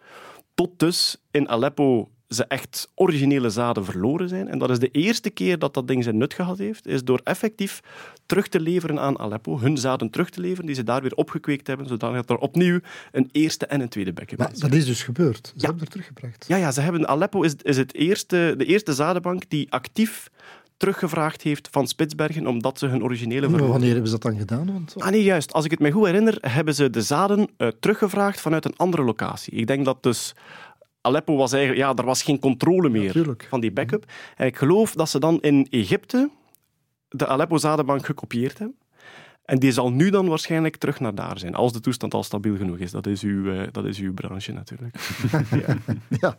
Tot dus in Aleppo ze echt originele zaden verloren zijn. En dat is de eerste keer dat dat ding zijn nut gehad heeft, is door effectief terug te leveren aan Aleppo, hun zaden terug te leveren, die ze daar weer opgekweekt hebben, zodat er opnieuw een eerste en een tweede backup is. Dat is dus gebeurd. Ze ja. hebben er teruggebracht. Ja, ja ze hebben, Aleppo is, is het eerste, de eerste zadenbank die actief teruggevraagd heeft van Spitsbergen, omdat ze hun originele... Wanneer hebben ze dat dan gedaan? Want... Ah nee, juist. Als ik het me goed herinner, hebben ze de zaden uh, teruggevraagd vanuit een andere locatie. Ik denk dat dus... Aleppo was eigenlijk... Ja, er was geen controle meer ja, van die backup. En ik geloof dat ze dan in Egypte de Aleppo-zadenbank gekopieerd hebben. En die zal nu dan waarschijnlijk terug naar daar zijn, als de toestand al stabiel genoeg is. Dat is uw, uh, dat is uw branche natuurlijk. [laughs] ja. ja.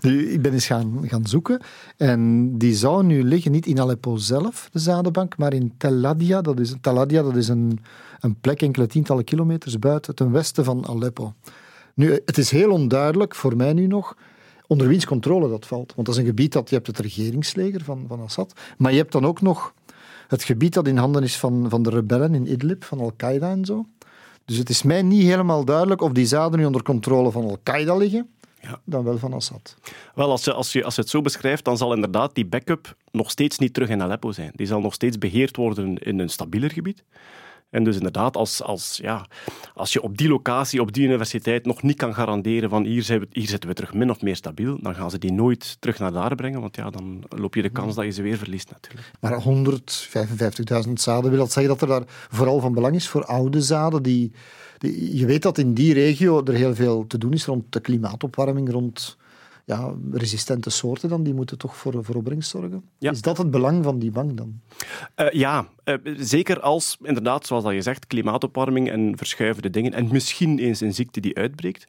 Nu, ik ben eens gaan, gaan zoeken en die zou nu liggen niet in Aleppo zelf, de zadenbank, maar in Tel Adia. Dat is, Tel Adia, dat is een, een plek enkele tientallen kilometers buiten ten westen van Aleppo. Nu, het is heel onduidelijk, voor mij nu nog, onder wiens controle dat valt. Want dat is een gebied dat, je hebt het regeringsleger van, van Assad, maar je hebt dan ook nog het gebied dat in handen is van, van de rebellen in Idlib, van Al-Qaeda en zo. Dus het is mij niet helemaal duidelijk of die zaden nu onder controle van Al-Qaeda liggen, ja. dan wel van Assad. Wel, als je, als, je, als je het zo beschrijft, dan zal inderdaad die backup nog steeds niet terug in Aleppo zijn. Die zal nog steeds beheerd worden in een stabieler gebied. En dus inderdaad, als, als, ja, als je op die locatie, op die universiteit nog niet kan garanderen van hier, zijn we, hier zitten we terug min of meer stabiel, dan gaan ze die nooit terug naar daar brengen, want ja, dan loop je de kans dat je ze weer verliest natuurlijk. Maar 155.000 zaden, wil dat zeggen dat er daar vooral van belang is voor oude zaden die, die... Je weet dat in die regio er heel veel te doen is rond de klimaatopwarming, rond ja, resistente soorten dan, die moeten toch voor, voor opbrengst zorgen. Is dat het belang van die bank dan? Uh, ja, uh, zeker als, inderdaad, zoals dat je zegt, klimaatopwarming en verschuivende dingen, en misschien eens een ziekte die uitbreekt,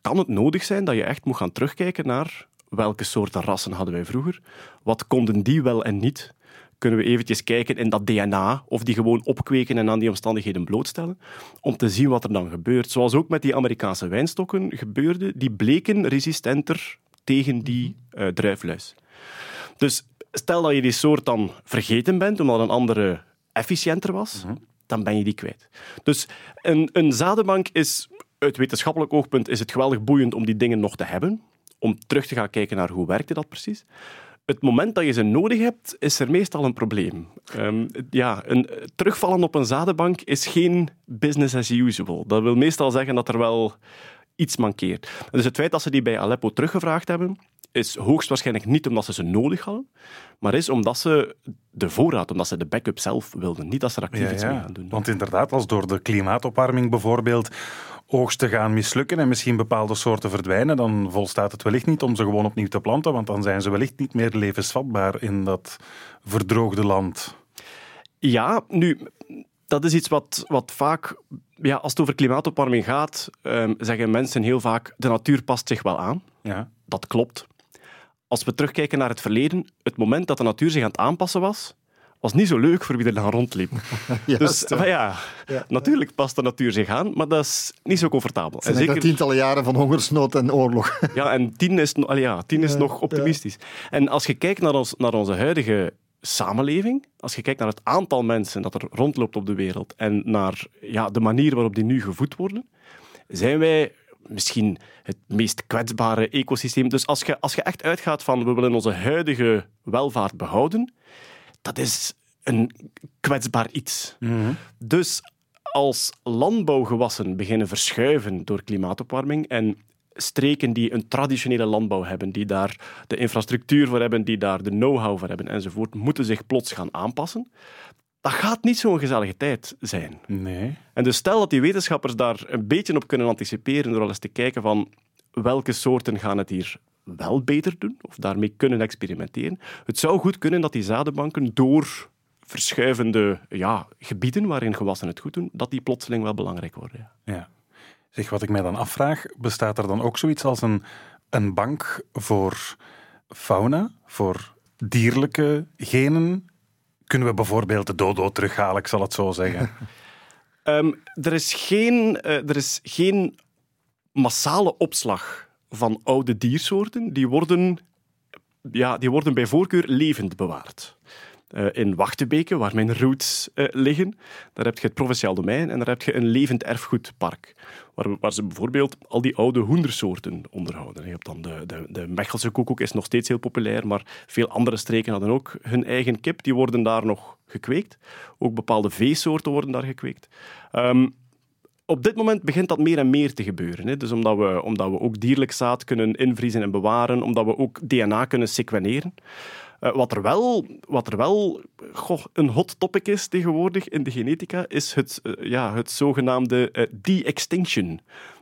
kan het nodig zijn dat je echt moet gaan terugkijken naar welke soorten rassen hadden wij vroeger, wat konden die wel en niet, kunnen we eventjes kijken in dat DNA, of die gewoon opkweken en aan die omstandigheden blootstellen, om te zien wat er dan gebeurt. Zoals ook met die Amerikaanse wijnstokken gebeurde, die bleken resistenter tegen die uh, druifluis. Dus stel dat je die soort dan vergeten bent, omdat een andere efficiënter was, mhm. dan ben je die kwijt. Dus een, een zadenbank is, uit wetenschappelijk oogpunt, is het geweldig boeiend om die dingen nog te hebben, om terug te gaan kijken naar hoe werkte dat precies. Het moment dat je ze nodig hebt, is er meestal een probleem. Um, ja, een, terugvallen op een zadenbank is geen business as usual. Dat wil meestal zeggen dat er wel iets mankeert. Dus het feit dat ze die bij Aleppo teruggevraagd hebben, is hoogstwaarschijnlijk niet omdat ze ze nodig hadden, maar is omdat ze de voorraad, omdat ze de backup zelf wilden. Niet dat ze er actief iets mee gaan doen. Want inderdaad, als door de klimaatopwarming bijvoorbeeld oogsten gaan mislukken en misschien bepaalde soorten verdwijnen, dan volstaat het wellicht niet om ze gewoon opnieuw te planten, want dan zijn ze wellicht niet meer levensvatbaar in dat verdroogde land. Ja, nu, dat is iets wat, wat vaak, ja, als het over klimaatopwarming gaat, um, zeggen mensen heel vaak: de natuur past zich wel aan. Ja. Dat klopt. Als we terugkijken naar het verleden, het moment dat de natuur zich aan het aanpassen was, was niet zo leuk voor wie er dan rondliep. [laughs] dus ja, ja, natuurlijk past de natuur zich aan, maar dat is niet zo comfortabel. Zeker tientallen jaren van hongersnood en oorlog. ja, en tien is, ja, tien is nog optimistisch. En als je kijkt naar, ons, naar onze huidige samenleving, als je kijkt naar het aantal mensen dat er rondloopt op de wereld en naar ja, de manier waarop die nu gevoed worden, zijn wij misschien het meest kwetsbare ecosysteem. Dus als je, als je echt uitgaat van we willen onze huidige welvaart behouden, dat is een kwetsbaar iets. Mhm. Dus als landbouwgewassen beginnen verschuiven door klimaatopwarming en streken die een traditionele landbouw hebben, die daar de infrastructuur voor hebben, die daar de know-how voor hebben enzovoort, moeten zich plots gaan aanpassen. Dat gaat niet zo'n gezellige tijd zijn. Nee. En dus stel dat die wetenschappers daar een beetje op kunnen anticiperen door al eens te kijken van welke soorten gaan het hier wel beter doen, of daarmee kunnen experimenteren. Het zou goed kunnen dat die zadenbanken door verschuivende ja, gebieden waarin gewassen het goed doen, dat die plotseling wel belangrijk worden. Ja. ja. Zeg, wat ik mij dan afvraag, bestaat er dan ook zoiets als een, een bank voor fauna, voor dierlijke genen? Kunnen we bijvoorbeeld de dodo terughalen, ik zal het zo zeggen? [laughs] Ehm, er, is geen, uh, er is geen massale opslag van oude diersoorten. Die worden, ja, die worden bij voorkeur levend bewaard. Uh, in Wachtebeke, waar mijn roots uh, liggen, daar heb je het provinciaal domein en daar heb je een levend erfgoedpark waar, waar, ze bijvoorbeeld al die oude hoendersoorten onderhouden. Je hebt dan de, de, de Mechelse koekoek is nog steeds heel populair, maar veel andere streken hadden ook hun eigen kip. Die worden daar nog gekweekt. Ook bepaalde veesoorten worden daar gekweekt. Um, op dit moment begint dat meer en meer te gebeuren. Hè. Dus omdat we, omdat we ook dierlijk zaad kunnen invriezen en bewaren, omdat we ook DNA kunnen sequeneren. Uh, wat er wel, wat er wel goh, een hot topic is tegenwoordig in de genetica, is het, uh, ja, het zogenaamde uh, de-extinction.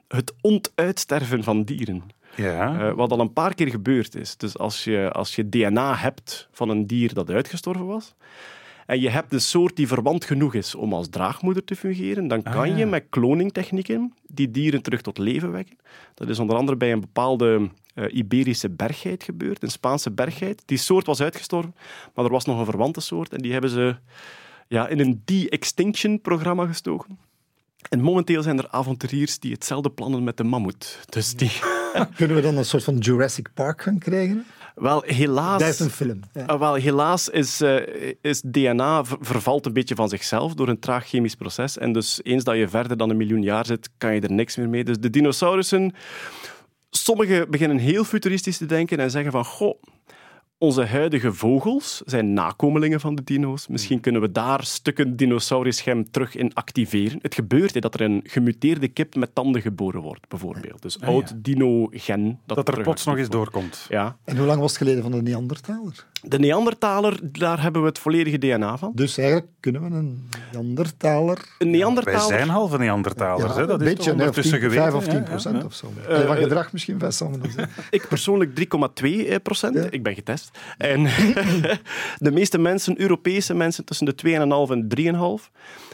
Het ontuitsterven van dieren. Ja. wat al een paar keer gebeurd is. Dus als je, als je DNA hebt van een dier dat uitgestorven was, en je hebt een soort die verwant genoeg is om als draagmoeder te fungeren, dan kan ah, je met kloningtechnieken die dieren terug tot leven wekken. Dat is onder andere bij een bepaalde uh, Iberische bergheid gebeurd, een Spaanse bergheid. Die soort was uitgestorven, maar er was nog een verwante soort en die hebben ze ja, in een de-extinction programma gestoken. En momenteel zijn er avonturiers die hetzelfde plannen met de mammoet. Dus die... [laughs] Kunnen we dan een soort van Jurassic Park gaan krijgen? Wel, helaas... Dat is een film. Ja. wel, helaas is, uh, is DNA vervalt een beetje van zichzelf door een traag chemisch proces. En dus eens dat je verder dan een miljoen jaar zit, kan je er niks meer mee. Dus de dinosaurussen sommigen beginnen heel futuristisch te denken en zeggen van, goh, onze huidige vogels zijn nakomelingen van de dino's. Misschien kunnen we daar stukken dinosaurischem terug in activeren. Het gebeurt hè, dat er een gemuteerde kip met tanden geboren wordt, bijvoorbeeld. Dus oud dino-gen. Dat, er terug plots nog eens doorkomt. Ja. En hoe lang was het geleden van de Neandertaler? De Neandertaler, daar hebben we het volledige DNA van. Dus eigenlijk kunnen we een Neandertaler... Een Wij Neandertaler... zijn halve Neandertalers. Ja, hè? Dat een is beetje, nee, ondertussen 10, geweten. 5 of ja, 10 ja, procent ja. of zo. Allee, van gedrag misschien best anders. [laughs] Ik persoonlijk 3,2 procent. Ja. Ik ben getest. En [laughs] de meeste mensen, Europese mensen, tussen de 2,5 en 3,5.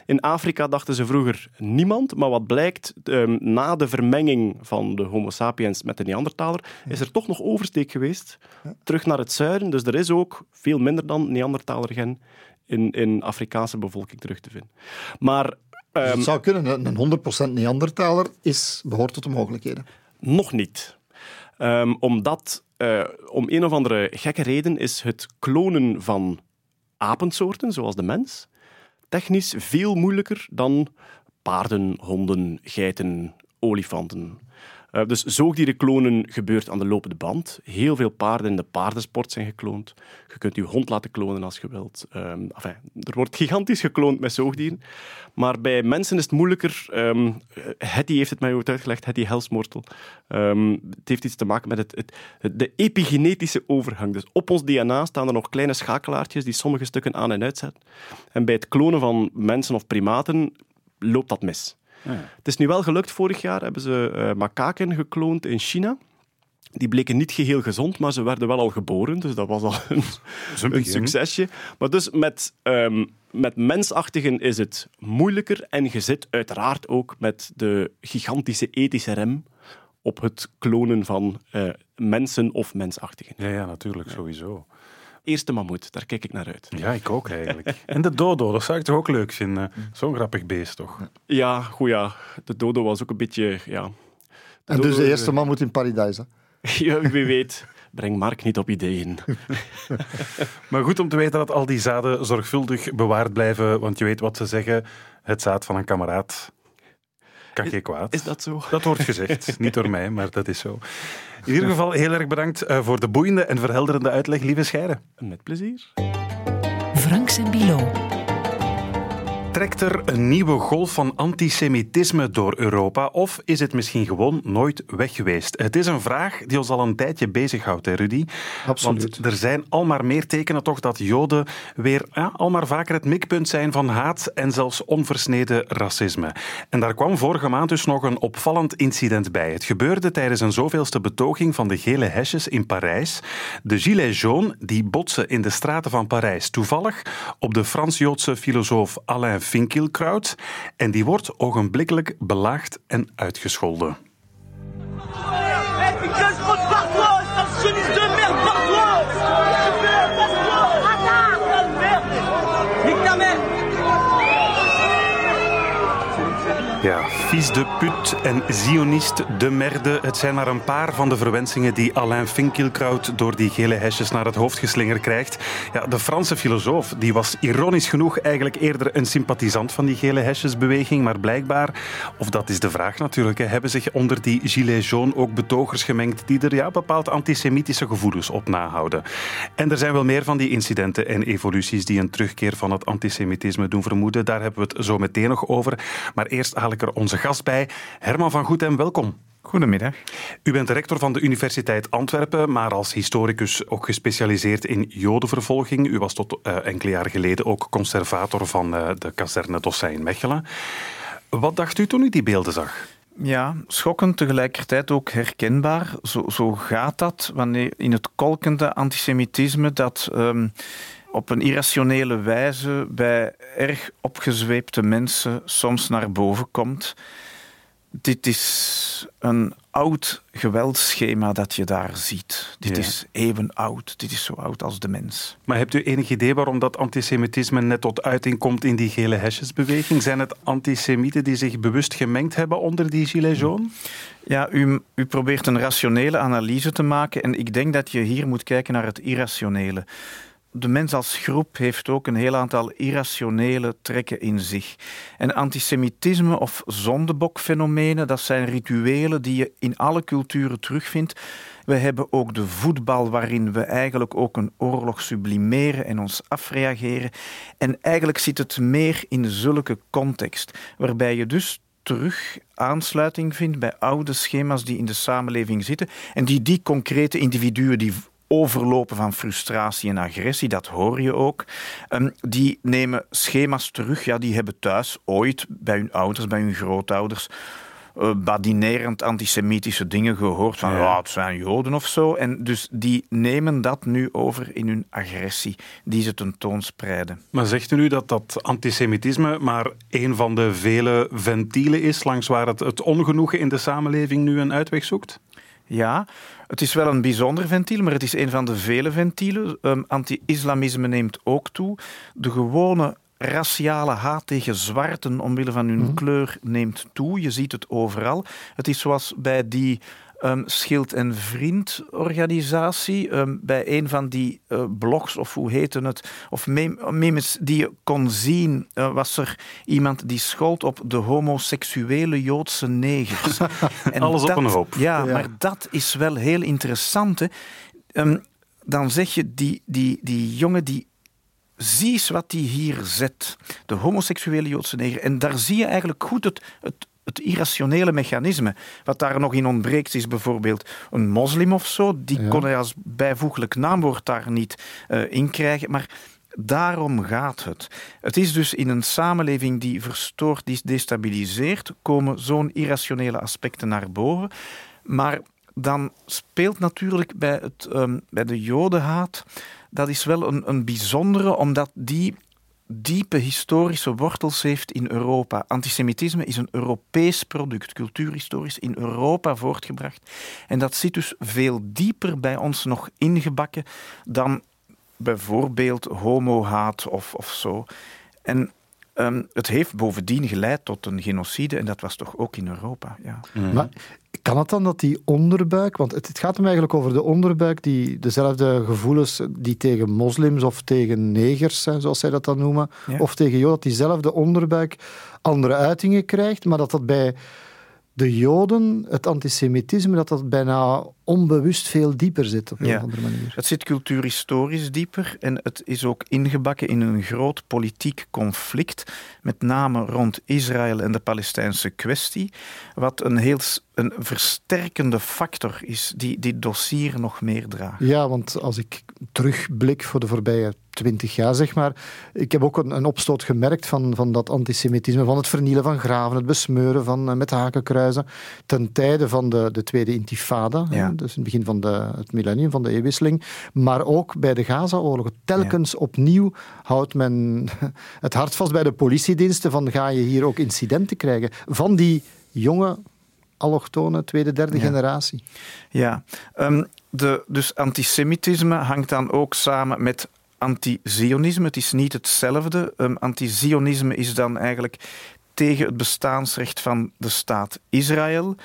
In Afrika dachten ze vroeger niemand, maar wat blijkt, ehm, na de vermenging van de Homo sapiens met de Neandertaler, is er toch nog oversteek geweest, terug naar het zuiden. Dus er is ook veel minder dan Neandertaler gen in, in Afrikaanse bevolking terug te vinden. Maar Dus ehm, het zou kunnen, een- een 100% Neandertaler is, behoort tot de mogelijkheden. Nog niet. Ehm, omdat, eh, om een of andere gekke reden, is het klonen van apensoorten, zoals de mens, technisch veel moeilijker dan paarden, honden, geiten, olifanten. Eh, dus zoogdierenklonen gebeurt aan de lopende band. Heel veel paarden in de paardensport zijn gekloond. Je kunt je hond laten klonen als je wilt. Ehm, er wordt gigantisch gekloond met zoogdieren. Maar bij mensen is het moeilijker. Ehm Hetty heeft het mij ooit uitgelegd, Hetty Helsmoortel. Ehm, het heeft iets te maken met het, het- de epigenetische overgang. Dus op ons DNA staan er nog kleine schakelaartjes die sommige stukken aan en uitzetten. En bij het klonen van mensen of primaten loopt dat mis. Het is nu wel gelukt. Vorig jaar hebben ze eh makaken gekloond in China. Die bleken niet geheel gezond, maar ze werden wel al geboren. Dus dat was al een, succesje. Maar dus met, ehm, met mensachtigen is het moeilijker. En je zit uiteraard ook met de gigantische ethische rem op het klonen van eh, mensen of mensachtigen. Ja, ja, natuurlijk, sowieso. Eerste mammoet, daar kijk ik naar uit. Ja, ik ook eigenlijk. En de dodo, dat zou ik toch ook leuk vinden. Zo'n grappig beest, toch? Ja, goed ja. De dodo was ook een beetje... Ja, En dus de eerste man moet in. Hè. [laughs] Ja, wie weet. Breng Mark niet op ideeën. [laughs] Maar goed om te weten dat al die zaden zorgvuldig bewaard blijven, want je weet wat ze zeggen, het zaad van een kameraad kan geen kwaad. Is dat zo? Dat wordt gezegd, niet door mij, maar dat is zo. In ieder geval heel erg bedankt eh, voor de boeiende en verhelderende uitleg, lieve Scheire. Met plezier. Franks en Bilo. Trekt er een nieuwe golf van antisemitisme door Europa of is het misschien gewoon nooit weg geweest? Het is een vraag die ons al een tijdje bezighoudt, hè Rudy? Absoluut. Want er zijn al maar meer tekenen toch dat Joden weer ja, al maar vaker het mikpunt zijn van haat en zelfs onversneden racisme. En daar kwam vorige maand dus nog een opvallend incident bij. Het gebeurde tijdens een zoveelste betoging van de gele hesjes in Parijs. De Gilets jaunes die botsen in de straten van Parijs toevallig op de Frans-Joodse filosoof Alain Finkielkraut en die wordt ogenblikkelijk belaagd en uitgescholden. Ja, fils de put en zionist de merde. Het zijn maar een paar van de verwensingen die Alain Finkielkraut door die gele hesjes naar het hoofd geslingerd krijgt. Ja, de Franse filosoof die was ironisch genoeg eigenlijk eerder een sympathisant van die gele hesjesbeweging, maar blijkbaar, of dat is de vraag natuurlijk, hebben zich onder die gilets jaunes ook betogers gemengd die er ja, bepaald antisemitische gevoelens op nahouden. En er zijn wel meer van die incidenten en evoluties die een terugkeer van het antisemitisme doen vermoeden. Daar hebben we het zo meteen nog over. Maar eerst haal ik er onze gast bij. Herman van Goethem, welkom. Goedemiddag. U bent rector van de Universiteit Antwerpen, maar als historicus ook gespecialiseerd in jodenvervolging. U was tot eh, enkele jaren geleden ook conservator van eh, de kazerne Dossin in Mechelen. Wat dacht u toen u die beelden zag? Ja, schokkend, tegelijkertijd ook herkenbaar. Zo, zo gaat dat wanneer in het kolkende antisemitisme dat ehm, op een irrationele wijze bij erg opgezweepte mensen soms naar boven komt. Dit is een oud geweldschema dat je daar ziet. Dit Ja. is eeuwenoud. Dit is zo oud als de mens. Maar hebt u enig idee waarom dat antisemitisme net tot uiting komt in die gele hesjesbeweging? Zijn het antisemieten die zich bewust gemengd hebben onder die gilets jaunes? Ja, u, u probeert een rationele analyse te maken en ik denk dat je hier moet kijken naar het irrationele. De mens als groep heeft ook een heel aantal irrationele trekken in zich. En antisemitisme of zondebokfenomenen, dat zijn rituelen die je in alle culturen terugvindt. We hebben ook de voetbal, waarin we eigenlijk ook een oorlog sublimeren en ons afreageren. En eigenlijk zit het meer in zulke context, waarbij je dus terug aansluiting vindt bij oude schema's die in de samenleving zitten en die die concrete individuen die overlopen van frustratie en agressie, dat hoor je ook. Um, die nemen schema's terug, ja, die hebben thuis ooit bij hun ouders, bij hun grootouders uh, badinerend antisemitische dingen gehoord van ja. het zijn Joden of zo. En dus die nemen dat nu over in hun agressie die ze tentoonspreiden. Maar zegt u nu dat dat antisemitisme maar een van de vele ventielen is langs waar het, het ongenoegen in de samenleving nu een uitweg zoekt? Ja, het is wel een bijzonder ventiel, maar het is een van de vele ventielen. Um, Anti-islamisme neemt ook toe. De gewone raciale haat tegen zwarten omwille van hun mm. kleur neemt toe. Je ziet het overal. Het is zoals bij die um, Schild en Vriend organisatie, um, bij een van die uh, blogs, of hoe heette het, of memes die je kon zien, uh, was er iemand die schold op de homoseksuele Joodse negers. [laughs] en Alles dat, op een hoop. Ja, ja, maar dat is wel heel interessant. Hè. Um, dan zeg je, die, die, die jongen die zie eens wat hij hier zet. De homoseksuele Joodse neger. En daar zie je eigenlijk goed het, het, het irrationele mechanisme. Wat daar nog in ontbreekt is bijvoorbeeld een moslim of zo. Die ja. kon hij als bijvoeglijk naamwoord daar niet uh, in krijgen. Maar daarom gaat het. Het is dus in een samenleving die verstoord, die destabiliseert, komen zo'n irrationele aspecten naar boven. Maar dan speelt natuurlijk bij, het, um, bij de jodenhaat, dat is wel een, een bijzondere, omdat die diepe historische wortels heeft in Europa. Antisemitisme is een Europees product, cultuurhistorisch in Europa voortgebracht. En dat zit dus veel dieper bij ons nog ingebakken dan bijvoorbeeld homohaat of, of zo. En um, het heeft bovendien geleid tot een genocide en dat was toch ook in Europa. Ja. Mm. Maar kan het dan dat die onderbuik, want het, het gaat hem eigenlijk over de onderbuik, die dezelfde gevoelens die tegen moslims of tegen negers, zoals zij dat dan noemen, ja. of tegen joden, dat diezelfde onderbuik andere uitingen krijgt, maar dat dat bij de Joden, het antisemitisme, dat dat bijna onbewust veel dieper zit op een ja. of andere manier. Het zit cultuurhistorisch dieper en het is ook ingebakken in een groot politiek conflict, met name rond Israël en de Palestijnse kwestie, wat een heel een versterkende factor is die dit dossier nog meer draagt. Ja, want als ik terugblik voor de voorbije twintig jaar, zeg maar. Ik heb ook een, een, opstoot gemerkt van, van dat antisemitisme, van het vernielen van graven, het besmeuren van uh, met hakenkruizen, ten tijde van de, de Tweede Intifada, ja. Dus in het begin van de, het millennium, van de eeuwwisseling, maar ook bij de Gaza-oorlog. Telkens ja. opnieuw houdt men [laughs] het hart vast bij de politiediensten van ga je hier ook incidenten krijgen van die jonge allochtone tweede, derde ja. generatie. Ja, um, de, dus antisemitisme hangt dan ook samen met anti-Zionisme. Het is niet hetzelfde. Um, anti-Zionisme is dan eigenlijk tegen het bestaansrecht van de staat Israël.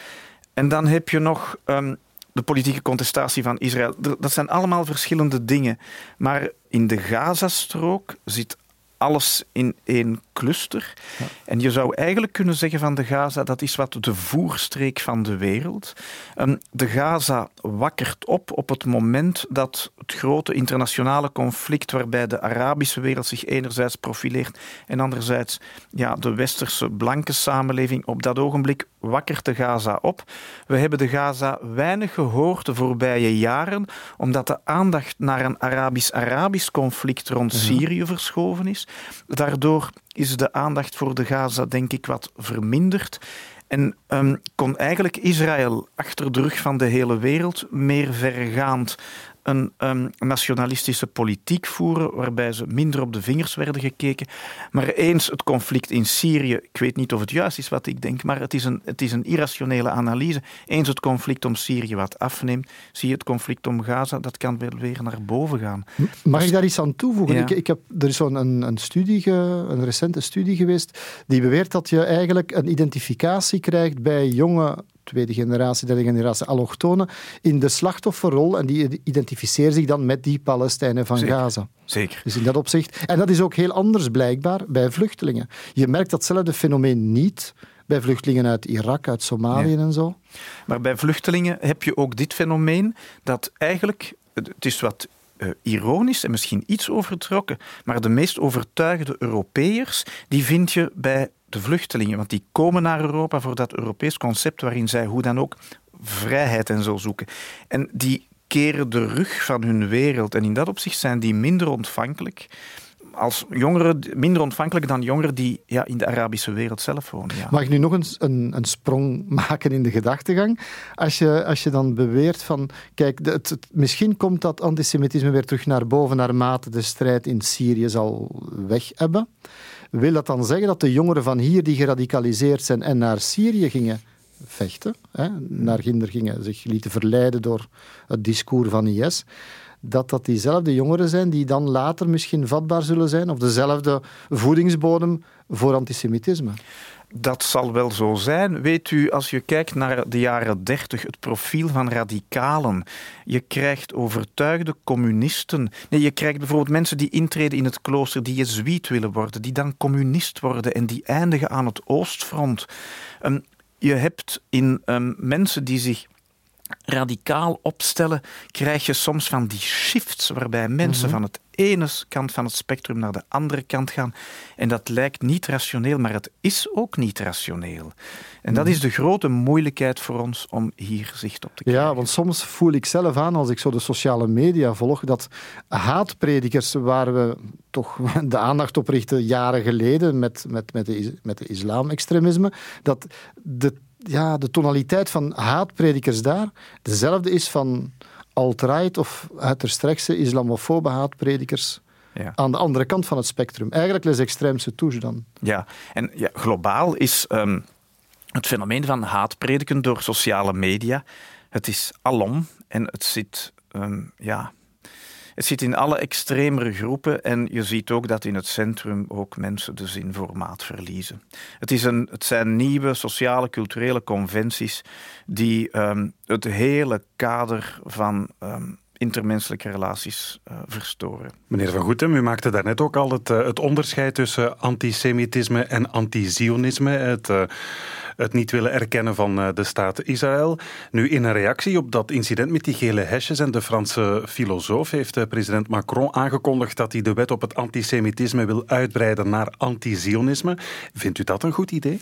En dan heb je nog um, de politieke contestatie van Israël. Dat zijn allemaal verschillende dingen. Maar in de Gazastrook zit alles in één cluster. Ja. En je zou eigenlijk kunnen zeggen van de Gaza, dat is wat de voerstreek van de wereld. Um, de Gaza wakkert op op het moment dat het grote internationale conflict, waarbij de Arabische wereld zich enerzijds profileert en anderzijds ja, de westerse blanke samenleving, op dat ogenblik wakkert de Gaza op. We hebben de Gaza weinig gehoord de voorbije jaren, omdat de aandacht naar een Arabisch-Arabisch conflict rond Syrië verschoven is. Daardoor is de aandacht voor de Gaza, denk ik, wat verminderd. En um, kon eigenlijk Israël achter de rug van de hele wereld meer vergaand een um, nationalistische politiek voeren, waarbij ze minder op de vingers werden gekeken. Maar eens het conflict in Syrië, ik weet niet of het juist is wat ik denk, maar het is een, het is een irrationele analyse. Eens het conflict om Syrië wat afneemt, zie je het conflict om Gaza, dat kan wel weer naar boven gaan. Mag dus, ik daar iets aan toevoegen? Ja. Ik, ik heb, er is zo'n een, een, studie, ge, een recente studie geweest, die beweert dat je eigenlijk een identificatie krijgt bij jonge tweede generatie, derde generatie allochtonen, in de slachtofferrol en die identificeren zich dan met die Palestijnen van Zeker. Gaza. Zeker. Dus in dat opzicht. En dat is ook heel anders blijkbaar bij vluchtelingen. Je merkt datzelfde fenomeen niet bij vluchtelingen uit Irak, uit Somalië en zo. Maar bij vluchtelingen heb je ook dit fenomeen dat eigenlijk, het is wat eh, ironisch en misschien iets overtrokken, maar de meest overtuigde Europeërs, die vind je bij de vluchtelingen. Want die komen naar Europa voor dat Europees concept waarin zij hoe dan ook vrijheid en zo zoeken. En die keren de rug van hun wereld. En in dat opzicht zijn die minder ontvankelijk als jongeren, minder ontvankelijk dan jongeren die ja, in de Arabische wereld zelf wonen. Mag ik nu nog eens een, een sprong maken in de gedachtegang? Als je, als je dan beweert van, kijk, het- misschien komt dat antisemitisme weer terug naar boven naarmate de strijd in Syrië zal weg hebben. Wil dat dan zeggen dat de jongeren van hier die geradicaliseerd zijn en naar Syrië gingen vechten, hè, naar Ginder gingen, zich lieten verleiden door het discours van IS, dat dat diezelfde jongeren zijn die dan later misschien vatbaar zullen zijn, of dezelfde voedingsbodem voor antisemitisme? Dat zal wel zo zijn. Weet u, als je kijkt naar de jaren dertig, het profiel van radicalen. Je krijgt overtuigde communisten. Nee, je krijgt bijvoorbeeld mensen die intreden in het klooster, die jezuïet willen worden, die dan communist worden en die eindigen aan het Oostfront. Ehm, je hebt in ehm, mensen die zich radicaal opstellen, krijg je soms van die shifts waarbij mensen van het ene kant van het spectrum naar de andere kant gaan. En dat lijkt niet rationeel, maar het is ook niet rationeel. En dat is de grote moeilijkheid voor ons om hier zicht op te krijgen. Ja, want soms voel ik zelf aan, als ik zo de sociale media volg, dat haatpredikers, waar we toch [laughs] de aandacht op richten jaren geleden met, met, met, de, met de islamextremisme, dat de, ja, de tonaliteit van haatpredikers daar dezelfde is van alt-right of uiterst rechtse islamofobe haatpredikers Ja. aan de andere kant van het spectrum. Eigenlijk les extreemse touche dan. Ja, en ja, globaal is ehm, het fenomeen van haatprediken door sociale media, het is alom en het zit, ehm, ja, het zit in alle extremere groepen en je ziet ook dat in het centrum ook mensen de zin voor maat verliezen. Het, is een, het zijn nieuwe sociale, culturele conventies die ehm, het hele kader van ehm, intermenselijke relaties eh, verstoren. Meneer Van Goetem, u maakte daarnet ook al het, eh, het onderscheid tussen antisemitisme en anti-Zionisme. Het, eh, het niet willen erkennen van de staat Israël. Nu, in een reactie op dat incident met die gele hesjes en de Franse filosoof heeft president Macron aangekondigd dat hij de wet op het antisemitisme wil uitbreiden naar anti-Zionisme. Vindt u dat een goed idee?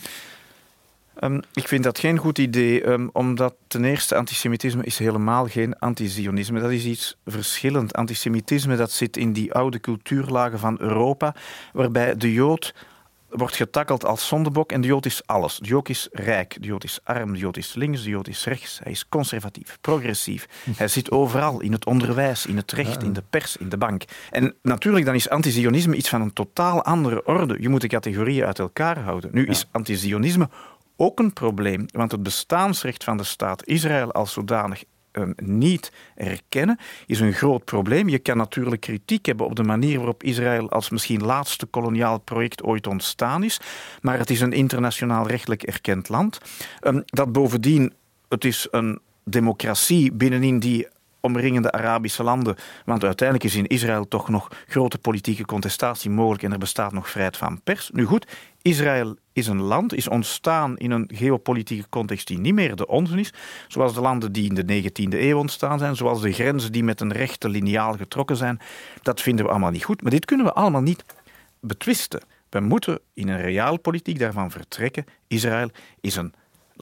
Ehm, ik vind dat geen goed idee, ehm, omdat ten eerste antisemitisme is helemaal geen anti-Zionisme. Dat is iets verschillend. Antisemitisme dat zit in die oude cultuurlagen van Europa, waarbij de Jood wordt getakkeld als zondebok en de Jood is alles. De Jood is rijk, de Jood is arm, de Jood is links, de Jood is rechts. Hij is conservatief, progressief. Hij zit overal, in het onderwijs, in het recht, in de pers, in de bank. En natuurlijk, dan is anti-Zionisme iets van een totaal andere orde. Je moet de categorieën uit elkaar houden. Nu is anti-Zionisme ook een probleem, want het bestaansrecht van de staat Israël als zodanig ehm, niet erkennen, is een groot probleem. Je kan natuurlijk kritiek hebben op de manier waarop Israël als misschien laatste koloniaal project ooit ontstaan is, maar het is een internationaal rechtelijk erkend land. Ehm, dat bovendien, het is een democratie binnenin die omringende Arabische landen. Want uiteindelijk is in Israël toch nog grote politieke contestatie mogelijk en er bestaat nog vrijheid van pers. Nu goed, Israël is een land, is ontstaan in een geopolitieke context die niet meer de onze is. Zoals de landen die in de 19e eeuw ontstaan zijn, zoals de grenzen die met een rechte lineaal getrokken zijn. Dat vinden we allemaal niet goed. Maar dit kunnen we allemaal niet betwisten. We moeten in een realpolitiek daarvan vertrekken. Israël is een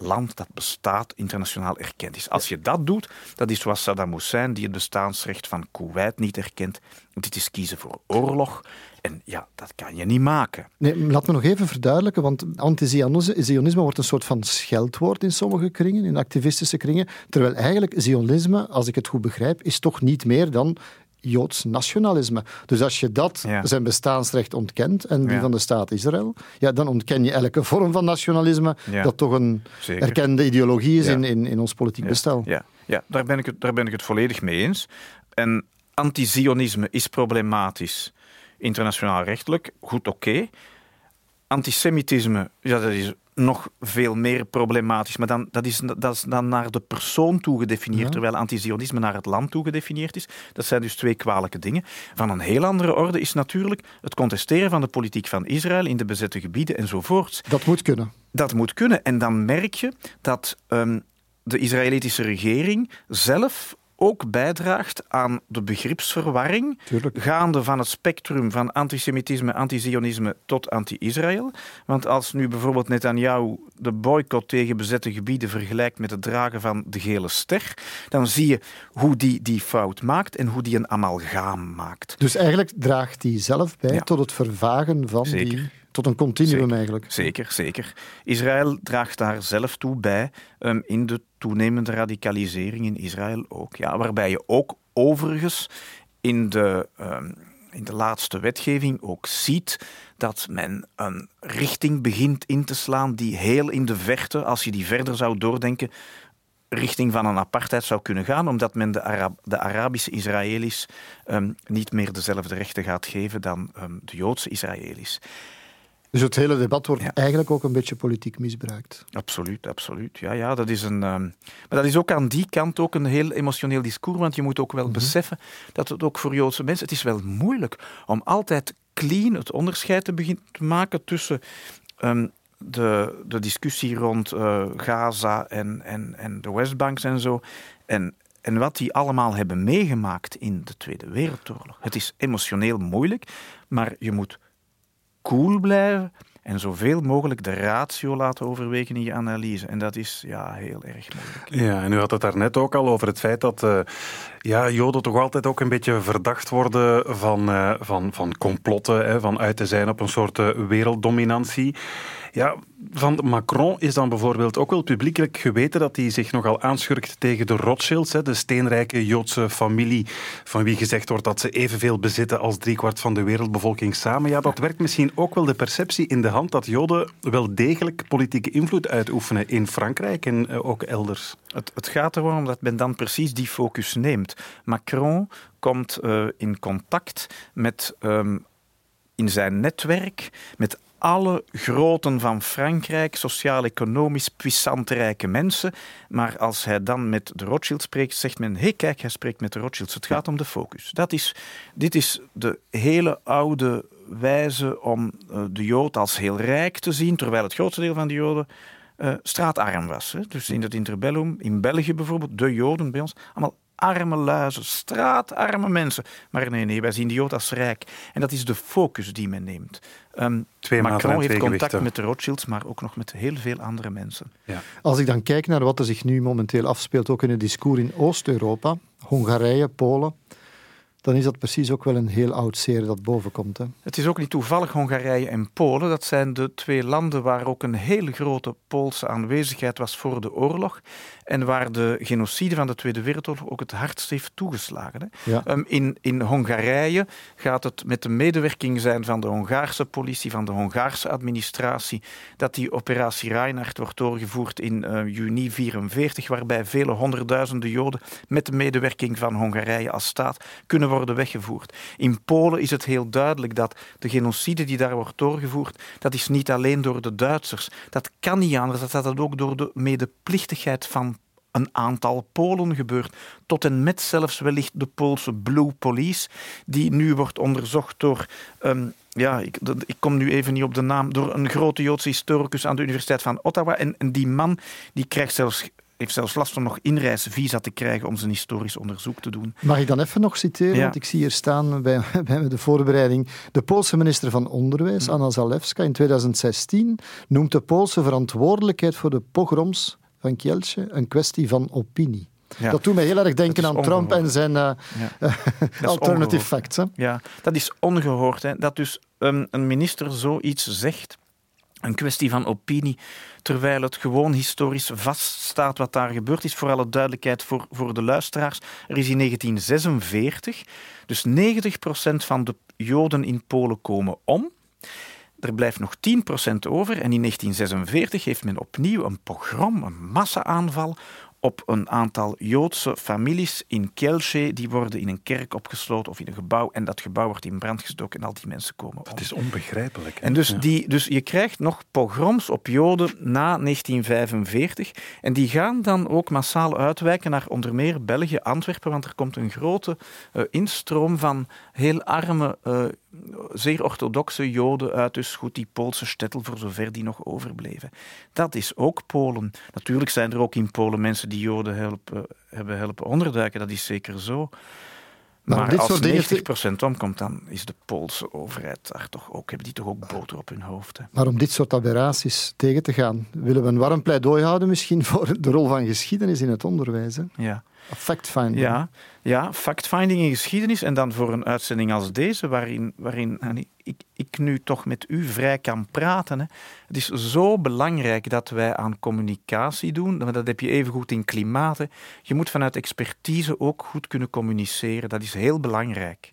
land dat bestaat, internationaal erkend is. Als je dat doet, dat is zoals Saddam Hussein, die het bestaansrecht van Kuwait niet erkent. Dit is kiezen voor oorlog. En ja, dat kan je niet maken. Nee, laat me nog even verduidelijken, want anti-Zionisme wordt een soort van scheldwoord in sommige kringen, in activistische kringen. Terwijl eigenlijk Zionisme, als ik het goed begrijp, is toch niet meer dan Joods nationalisme. Dus als je dat Ja. zijn bestaansrecht ontkent en die Ja. van de staat Israël, ja, dan ontken je elke vorm van nationalisme Ja. dat toch een Zeker. erkende ideologie is in, in, in ons politiek bestel. Ja, ja daar, ben ik het, daar ben ik het volledig mee eens. En anti-Zionisme is problematisch, internationaal rechtelijk, goed oké. Antisemitisme, ja, dat is nog veel meer problematisch. Maar dan, dat, is, dat is dan naar de persoon toe gedefinieerd, Ja. terwijl antizionisme naar het land toe gedefinieerd is. Dat zijn dus twee kwalijke dingen. Van een heel andere orde is natuurlijk het contesteren van de politiek van Israël in de bezette gebieden enzovoorts. Dat moet kunnen. Dat moet kunnen. En dan merk je dat ehm, de Israëlitische regering zelf ook bijdraagt aan de begripsverwarring, Tuurlijk. gaande van het spectrum van antisemitisme, anti-Zionisme tot anti-Israël. Want als nu bijvoorbeeld Netanyahu de boycott tegen bezette gebieden vergelijkt met het dragen van de gele ster, dan zie je hoe die die fout maakt en hoe die een amalgaam maakt. Dus eigenlijk draagt hij zelf bij Ja. tot het vervagen van Zeker. die... Tot een continuum Zeker. eigenlijk. Zeker, zeker. Israël draagt daar zelf toe bij ehm, in de toenemende radicalisering in Israël ook. Ja, waarbij je ook overigens in de, ehm, in de laatste wetgeving ook ziet dat men een richting begint in te slaan die heel in de verte, als je die verder zou doordenken, richting van een apartheid zou kunnen gaan, omdat men de, Arab- de Arabische Israëli's ehm, niet meer dezelfde rechten gaat geven dan de Joodse Israëli's. Dus het hele debat wordt Ja. eigenlijk ook een beetje politiek misbruikt. Absoluut, absoluut. Ja, ja, dat is een, ehm, maar dat is ook aan die kant ook een heel emotioneel discours, want je moet ook wel beseffen dat het ook voor Joodse mensen, het is wel moeilijk om altijd clean het onderscheid te beginnen te maken tussen ehm, de, de discussie rond eh, Gaza en, en, en de Westbanks en zo, en, en wat die allemaal hebben meegemaakt in de Tweede Wereldoorlog. Het is emotioneel moeilijk, maar je moet cool blijven en zoveel mogelijk de ratio laten overwegen in je analyse. En dat is ja, heel erg moeilijk. Ja, en u had het daarnet ook al over het feit dat eh, ja, Joden toch altijd ook een beetje verdacht worden van, eh, van, van complotten, hè, van uit te zijn op een soort eh, werelddominantie. Ja, van Macron is dan bijvoorbeeld ook wel publiekelijk geweten dat hij zich nogal aanschurkt tegen de Rothschilds, de steenrijke Joodse familie van wie gezegd wordt dat ze evenveel bezitten als driekwart van de wereldbevolking samen. Ja, dat werkt misschien ook wel de perceptie in de hand dat Joden wel degelijk politieke invloed uitoefenen in Frankrijk en eh, ook elders. Het, het gaat erom dat men dan precies die focus neemt. Macron komt eh, in contact met ehm, in zijn netwerk met alle groten van Frankrijk, sociaal-economisch puissant rijke mensen. Maar als hij dan met de Rothschild spreekt, zegt men: hé, hey, kijk, hij spreekt met de Rothschilds. Het gaat om de focus. Dat is, dit is de hele oude wijze om eh, de Jood als heel rijk te zien, terwijl het grootste deel van de Joden eh, straatarm was. Hè. Dus in het interbellum, in België bijvoorbeeld, de Joden bij ons, allemaal arme luizen, straatarme mensen. Maar nee, nee, wij zien de Jood als rijk. En dat is de focus die men neemt. Um, Twee maten Macron heeft twee contact gewichten. met de Rothschilds, maar ook nog met heel veel andere mensen. Als ik dan kijk naar wat er zich nu momenteel afspeelt, ook in het discours in Oost-Europa, Hongarije, Polen, dan is dat precies ook wel een heel oud zeer dat bovenkomt. Hè. Het is ook niet toevallig Hongarije en Polen. Dat zijn de twee landen waar ook een hele grote Poolse aanwezigheid was voor de oorlog. En waar de genocide van de Tweede Wereldoorlog ook het hardst heeft toegeslagen. Hè. Ja. Um, in, in Hongarije gaat het met de medewerking zijn van de Hongaarse politie, van de Hongaarse administratie, dat die operatie Reinhardt wordt doorgevoerd in eh, juni 1944, waarbij vele honderdduizenden Joden met de medewerking van Hongarije als staat kunnen worden weggevoerd. In Polen is het heel duidelijk dat de genocide die daar wordt doorgevoerd, dat is niet alleen door de Duitsers. Dat kan niet anders, dat dat ook door de medeplichtigheid van een aantal Polen gebeurt. Tot en met zelfs wellicht de Poolse Blue Police, die nu wordt onderzocht door. ehm, ja, ik, ik kom nu even niet op de naam. Door een grote Joodse historicus aan de Universiteit van Ottawa. En, en die man die krijgt zelfs, heeft zelfs last om nog inreisvisa te krijgen om zijn historisch onderzoek te doen. Mag ik dan even nog citeren? Ja. Want ik zie hier staan bij, [laughs] bij de voorbereiding. De Poolse minister van Onderwijs, Anna Zalewska, in 2016 noemt de Poolse verantwoordelijkheid voor de pogroms van Kielce een kwestie van opinie. Ja. Dat doet mij heel erg denken aan Trump en zijn eh, Ja. [laughs] alternative facts. Hè? Ja, dat is ongehoord. Hè. Dat dus um, een minister zoiets zegt, een kwestie van opinie, terwijl het gewoon historisch vaststaat wat daar gebeurd is. Voor alle duidelijkheid voor, voor de luisteraars. Er is in 1946, dus 90% van de Joden in Polen komen om. Er blijft nog 10% over en in 1946 heeft men opnieuw een pogrom, een massa-aanval op een aantal Joodse families in Kielce. Die worden in een kerk opgesloten of in een gebouw. En dat gebouw wordt in brand gestoken en al die mensen komen om. Het is onbegrijpelijk. hè? En dus, Ja. die, dus je krijgt nog pogroms op Joden na 1945. En die gaan dan ook massaal uitwijken naar onder meer België, Antwerpen. Want er komt een grote eh, instroom van heel arme, eh, zeer orthodoxe Joden uit. Dus goed, die Poolse stettel, voor zover die nog overbleven. Dat is ook Polen. Natuurlijk zijn er ook in Polen mensen die Joden helpen, hebben helpen onderduiken. Dat is zeker zo. Maar Maar, dit als soort dingen- 90% omkomt, dan is de Poolse overheid daar toch ook, hebben die toch ook boter op hun hoofd. Hè? Maar om dit soort aberraties tegen te gaan, willen we een warm pleidooi houden misschien [laughs] voor de rol van geschiedenis in het onderwijs. Hè? Ja. Fact-finding. Ja, ja fact-finding in geschiedenis en dan voor een uitzending als deze, waarin, waarin en ik, ik nu toch met u vrij kan praten. Hè. Het is zo belangrijk dat wij aan communicatie doen, dat heb je even goed in klimaat. hè. Je moet vanuit expertise ook goed kunnen communiceren, dat is heel belangrijk.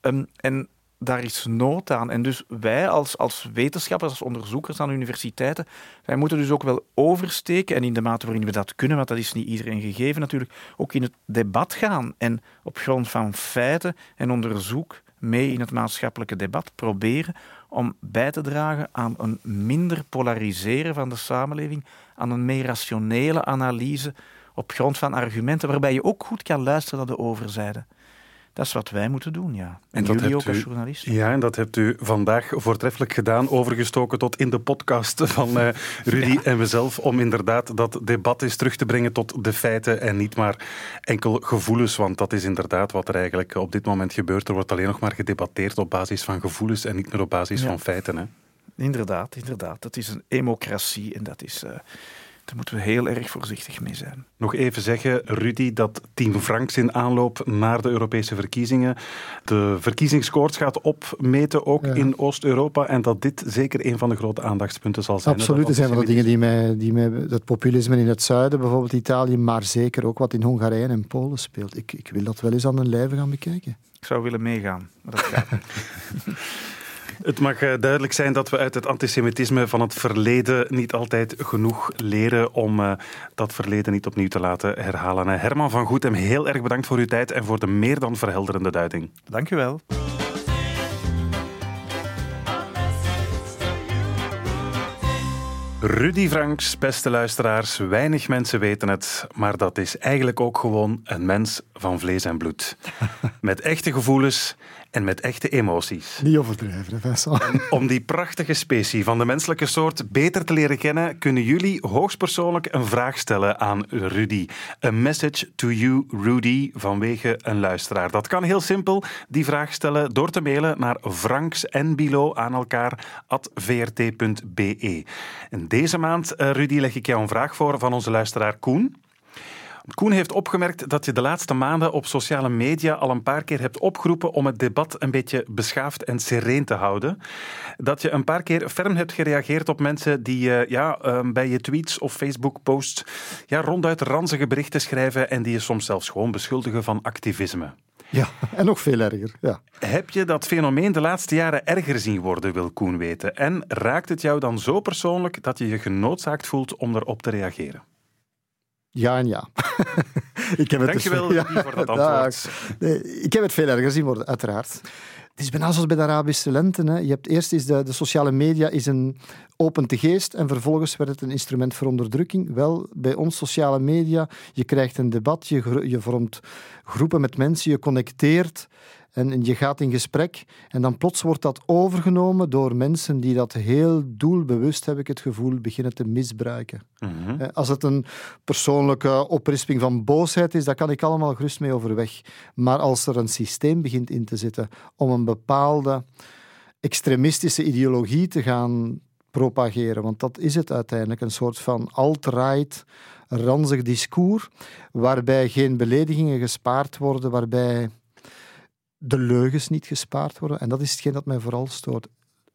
Ehm, en daar is nood aan. En dus wij als, als wetenschappers, als onderzoekers aan universiteiten, wij moeten dus ook wel oversteken en in de mate waarin we dat kunnen, want dat is niet iedereen gegeven natuurlijk, ook in het debat gaan en op grond van feiten en onderzoek mee in het maatschappelijke debat proberen om bij te dragen aan een minder polariseren van de samenleving, aan een meer rationele analyse op grond van argumenten, waarbij je ook goed kan luisteren naar de overzijde. Dat is wat wij moeten doen, ja. En, jullie hebt ook als journalisten. Ja, en dat hebt u vandaag voortreffelijk gedaan, overgestoken tot in de podcast van eh, Rudy en mezelf, om inderdaad dat debat eens terug te brengen tot de feiten en niet maar enkel gevoelens, want dat is inderdaad wat er eigenlijk op dit moment gebeurt. Er wordt alleen nog maar gedebatteerd op basis van gevoelens en niet meer op basis Ja. van feiten. Hè. Inderdaad, inderdaad. Dat is een democratie en dat is, eh, daar moeten we heel erg voorzichtig mee zijn. Nog even zeggen, Rudy, dat Team Franks in aanloop naar de Europese verkiezingen de verkiezingskoorts gaat opmeten, ook Ja. in Oost-Europa, en dat dit zeker een van de grote aandachtspunten zal zijn. Absoluut, dat dat zijn van de dingen die mij, die mij... Het populisme in het zuiden, bijvoorbeeld Italië, maar zeker ook wat in Hongarije en Polen speelt. Ik, ik wil dat wel eens aan een lijve gaan bekijken. Ik zou willen meegaan, maar dat gaat niet. [laughs] Het mag eh, duidelijk zijn dat we uit het antisemitisme van het verleden niet altijd genoeg leren om eh, dat verleden niet opnieuw te laten herhalen. Eh, Herman van Goethem, heel erg bedankt voor uw tijd en voor de meer dan verhelderende duiding. Dank u wel. Rudy Franks, beste luisteraars, weinig mensen weten het, maar dat is eigenlijk ook gewoon een mens van vlees en bloed. [laughs] Met echte gevoelens en met echte emoties. Niet overdrijven, hè, Vincent. Om die prachtige specie van de menselijke soort beter te leren kennen, kunnen jullie hoogstpersoonlijk een vraag stellen aan Rudy. A message to you, Rudy, vanwege een luisteraar. Dat kan heel simpel, die vraag stellen door te mailen naar franks en bilo aan elkaar at vrt.be. En deze maand, eh, Rudy, leg ik jou een vraag voor van onze luisteraar Koen. Koen heeft opgemerkt dat je de laatste maanden op sociale media al een paar keer hebt opgeroepen om het debat een beetje beschaafd en sereen te houden. Dat je een paar keer ferm hebt gereageerd op mensen die eh, ja, eh, bij je tweets of Facebook-posts ja, ronduit ranzige berichten schrijven en die je soms zelfs gewoon beschuldigen van activisme. Ja, en nog veel erger. Ja. Heb je dat fenomeen de laatste jaren erger zien worden, wil Koen weten? En raakt het jou dan zo persoonlijk dat je je genoodzaakt voelt om erop te reageren? Ja en ja. [laughs] ik heb het Dankjewel [laughs] dus- Rudy, voor dat antwoord. Nee, ik heb het veel erger zien worden, uiteraard. Het is bijna zoals bij de Arabische lente. Hè. Je hebt eerst is de, de sociale media is een opente geest en vervolgens werd het een instrument voor onderdrukking. Wel, bij ons sociale media, je krijgt een debat, je, je vormt groepen met mensen, je connecteert en, je gaat in gesprek. En dan plots wordt dat overgenomen door mensen die dat heel doelbewust, heb ik het gevoel, beginnen te misbruiken. Mhm. Eh, Als het een persoonlijke oprisping van boosheid is, daar kan ik allemaal gerust mee overweg. Maar als er een systeem begint in te zitten om een bepaalde extremistische ideologie te gaan propageren, want dat is het uiteindelijk, een soort van alt-right, ranzig discours, waarbij geen beledigingen gespaard worden, waarbij de leugens niet gespaard worden. En dat is hetgeen dat mij vooral stoort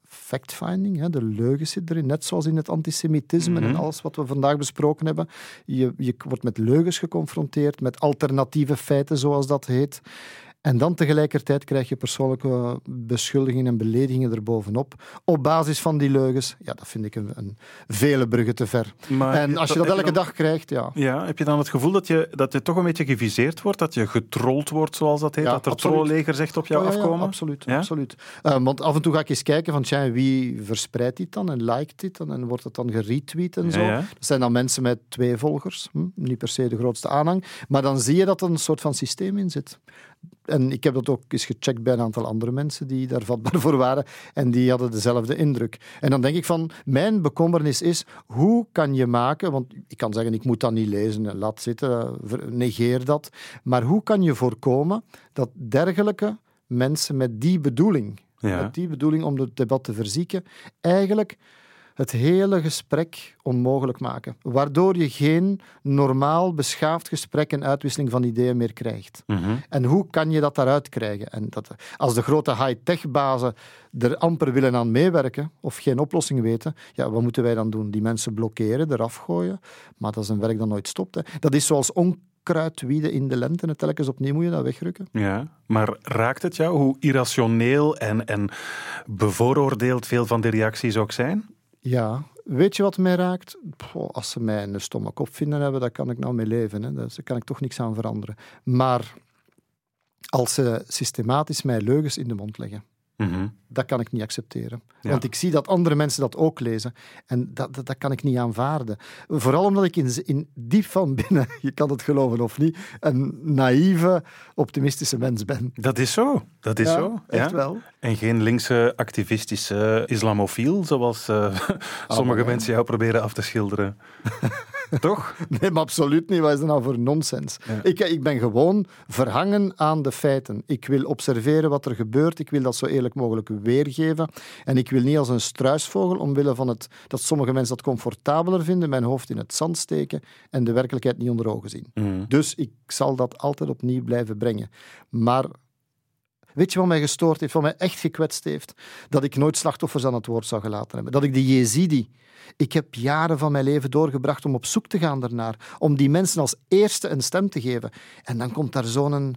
fact-finding. hè, De leugens zit erin, net zoals in het antisemitisme en Mhm. alles wat we vandaag besproken hebben. Je, je wordt met leugens geconfronteerd, met alternatieve feiten, zoals dat heet. En dan tegelijkertijd krijg je persoonlijke beschuldigingen en beledigingen erbovenop. Op basis van die leugens. Ja, dat vind ik een, een vele bruggen te ver. Maar en als je dat elke dan- dag krijgt, ja. Ja, heb je dan het gevoel dat je, dat je toch een beetje geviseerd wordt? Dat je getrold wordt, zoals dat heet? Ja, dat er trollegers echt op jou Oh, ja, afkomen? absoluut. Ja? absoluut. Eh, want af en toe ga ik eens kijken van tja, wie verspreidt dit dan en liked dit dan en wordt het dan geretweet en zo. Dat zijn dan mensen met twee volgers, hm? niet per se de grootste aanhang, maar dan zie je dat er een soort van systeem in zit. En ik heb dat ook eens gecheckt bij een aantal andere mensen die daar vatbaar voor waren en die hadden dezelfde indruk. En dan denk ik van, mijn bekommernis is, hoe kan je maken, want ik kan zeggen, ik moet dat niet lezen, laat zitten, negeer dat, maar hoe kan je voorkomen dat dergelijke mensen met die bedoeling, Ja. met die bedoeling om het debat te verzieken, eigenlijk het hele gesprek onmogelijk maken. Waardoor je geen normaal beschaafd gesprek en uitwisseling van ideeën meer krijgt. Mhm. En hoe kan je dat daaruit krijgen? En dat, als de grote high-tech-bazen er amper willen aan meewerken of geen oplossing weten, ja, wat moeten wij dan doen? Die mensen blokkeren, eraf gooien. Maar dat is een werk dat nooit stopt. Hè. Dat is zoals onkruid wieden in de lente en telkens opnieuw moet je dat wegrukken. Ja, maar raakt het jou hoe irrationeel en, en bevooroordeeld veel van die reacties ook zijn? Ja, weet je wat mij raakt? Als ze mij een stomme kop vinden hebben, daar kan ik nou mee leven. Hè. Daar kan ik toch niks aan veranderen. Maar als ze systematisch mij leugens in de mond leggen, Mhm. dat kan ik niet accepteren. Ja. Want ik zie dat andere mensen dat ook lezen. En dat, dat, dat kan ik niet aanvaarden. Vooral omdat ik in, in diep van binnen, [laughs] je kan het geloven of niet, een naïeve, optimistische mens ben. Dat is zo. Dat is Ja, zo. Echt ja. wel. En geen linkse activistische islamofiel, zoals eh, [laughs] sommige mensen jou proberen af te schilderen. [laughs] Toch? [laughs] Nee, maar absoluut niet. Wat is dat nou voor nonsens? Ja. Ik, ik ben gewoon verhangen aan de feiten. Ik wil observeren wat er gebeurt. Ik wil dat zo eerlijk mogelijk weergeven. En ik wil niet als een struisvogel, omwille van het, dat sommige mensen dat comfortabeler vinden, mijn hoofd in het zand steken en de werkelijkheid niet onder ogen zien. Mhm. Dus ik zal dat altijd opnieuw blijven brengen. Maar weet je wat mij gestoord heeft, wat mij echt gekwetst heeft? Dat ik nooit slachtoffers aan het woord zou gelaten hebben. Dat ik de Jezidi... Ik heb jaren van mijn leven doorgebracht om op zoek te gaan daarnaar. Om die mensen als eerste een stem te geven. En dan komt daar zo'n een,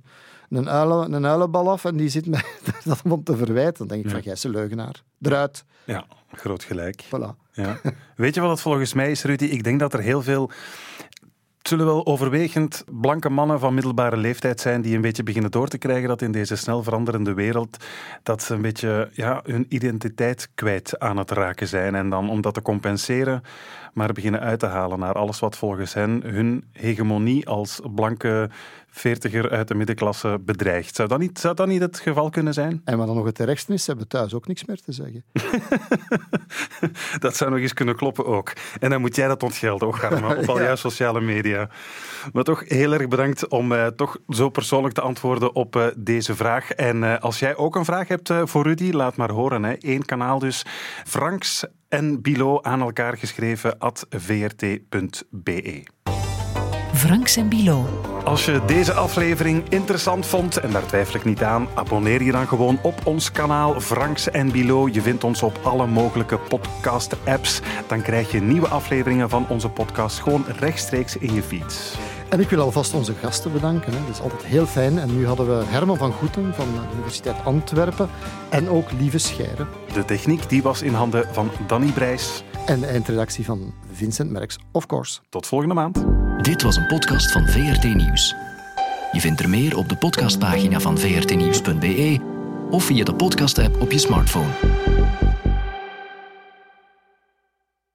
een, uilen, een uilenbal af en die zit mij [laughs] dat om te verwijten. Dan denk ik van, jij is een leugenaar. Eruit. Ja, groot gelijk. Voilà. Ja. Weet je wat het volgens mij is, Rudy? Ik denk dat er heel veel. Het zullen wel overwegend blanke mannen van middelbare leeftijd zijn die een beetje beginnen door te krijgen dat in deze snel veranderende wereld dat ze een beetje ja, hun identiteit kwijt aan het raken zijn. En dan om dat te compenseren, maar beginnen uit te halen naar alles wat volgens hen hun hegemonie als blanke veertiger uit de middenklasse bedreigt. Zou dat niet, zou dat niet het geval kunnen zijn? En wat dan nog het ergste is, ze hebben thuis ook niks meer te zeggen. [laughs] Dat zou nog eens kunnen kloppen ook. En dan moet jij dat ontgelden, ook Garma, [laughs] op al jouw sociale media. Maar toch heel erg bedankt om eh, toch zo persoonlijk te antwoorden op eh, deze vraag. En eh, als jij ook een vraag hebt voor Rudy, laat maar horen. Hè. Eén kanaal dus. Franks en Bilo aan elkaar geschreven at vrt.be. Franks en Bilo. Als je deze aflevering interessant vond, en daar twijfel ik niet aan, abonneer je dan gewoon op ons kanaal Franks en Bilo. Je vindt ons op alle mogelijke podcast-apps. Dan krijg je nieuwe afleveringen van onze podcast gewoon rechtstreeks in je feed. En ik wil alvast onze gasten bedanken. Hè. Dat is altijd heel fijn. En nu hadden we Herman van Goeten van de Universiteit Antwerpen en ook Lieve Scheire. De techniek die was in handen van Danny Brijs. En de eindredactie van Vincent Merks, of course. Tot volgende maand. Dit was een podcast van VRT Nieuws. Je vindt er meer op de podcastpagina van vrtnieuws.be of via de podcast-app op je smartphone.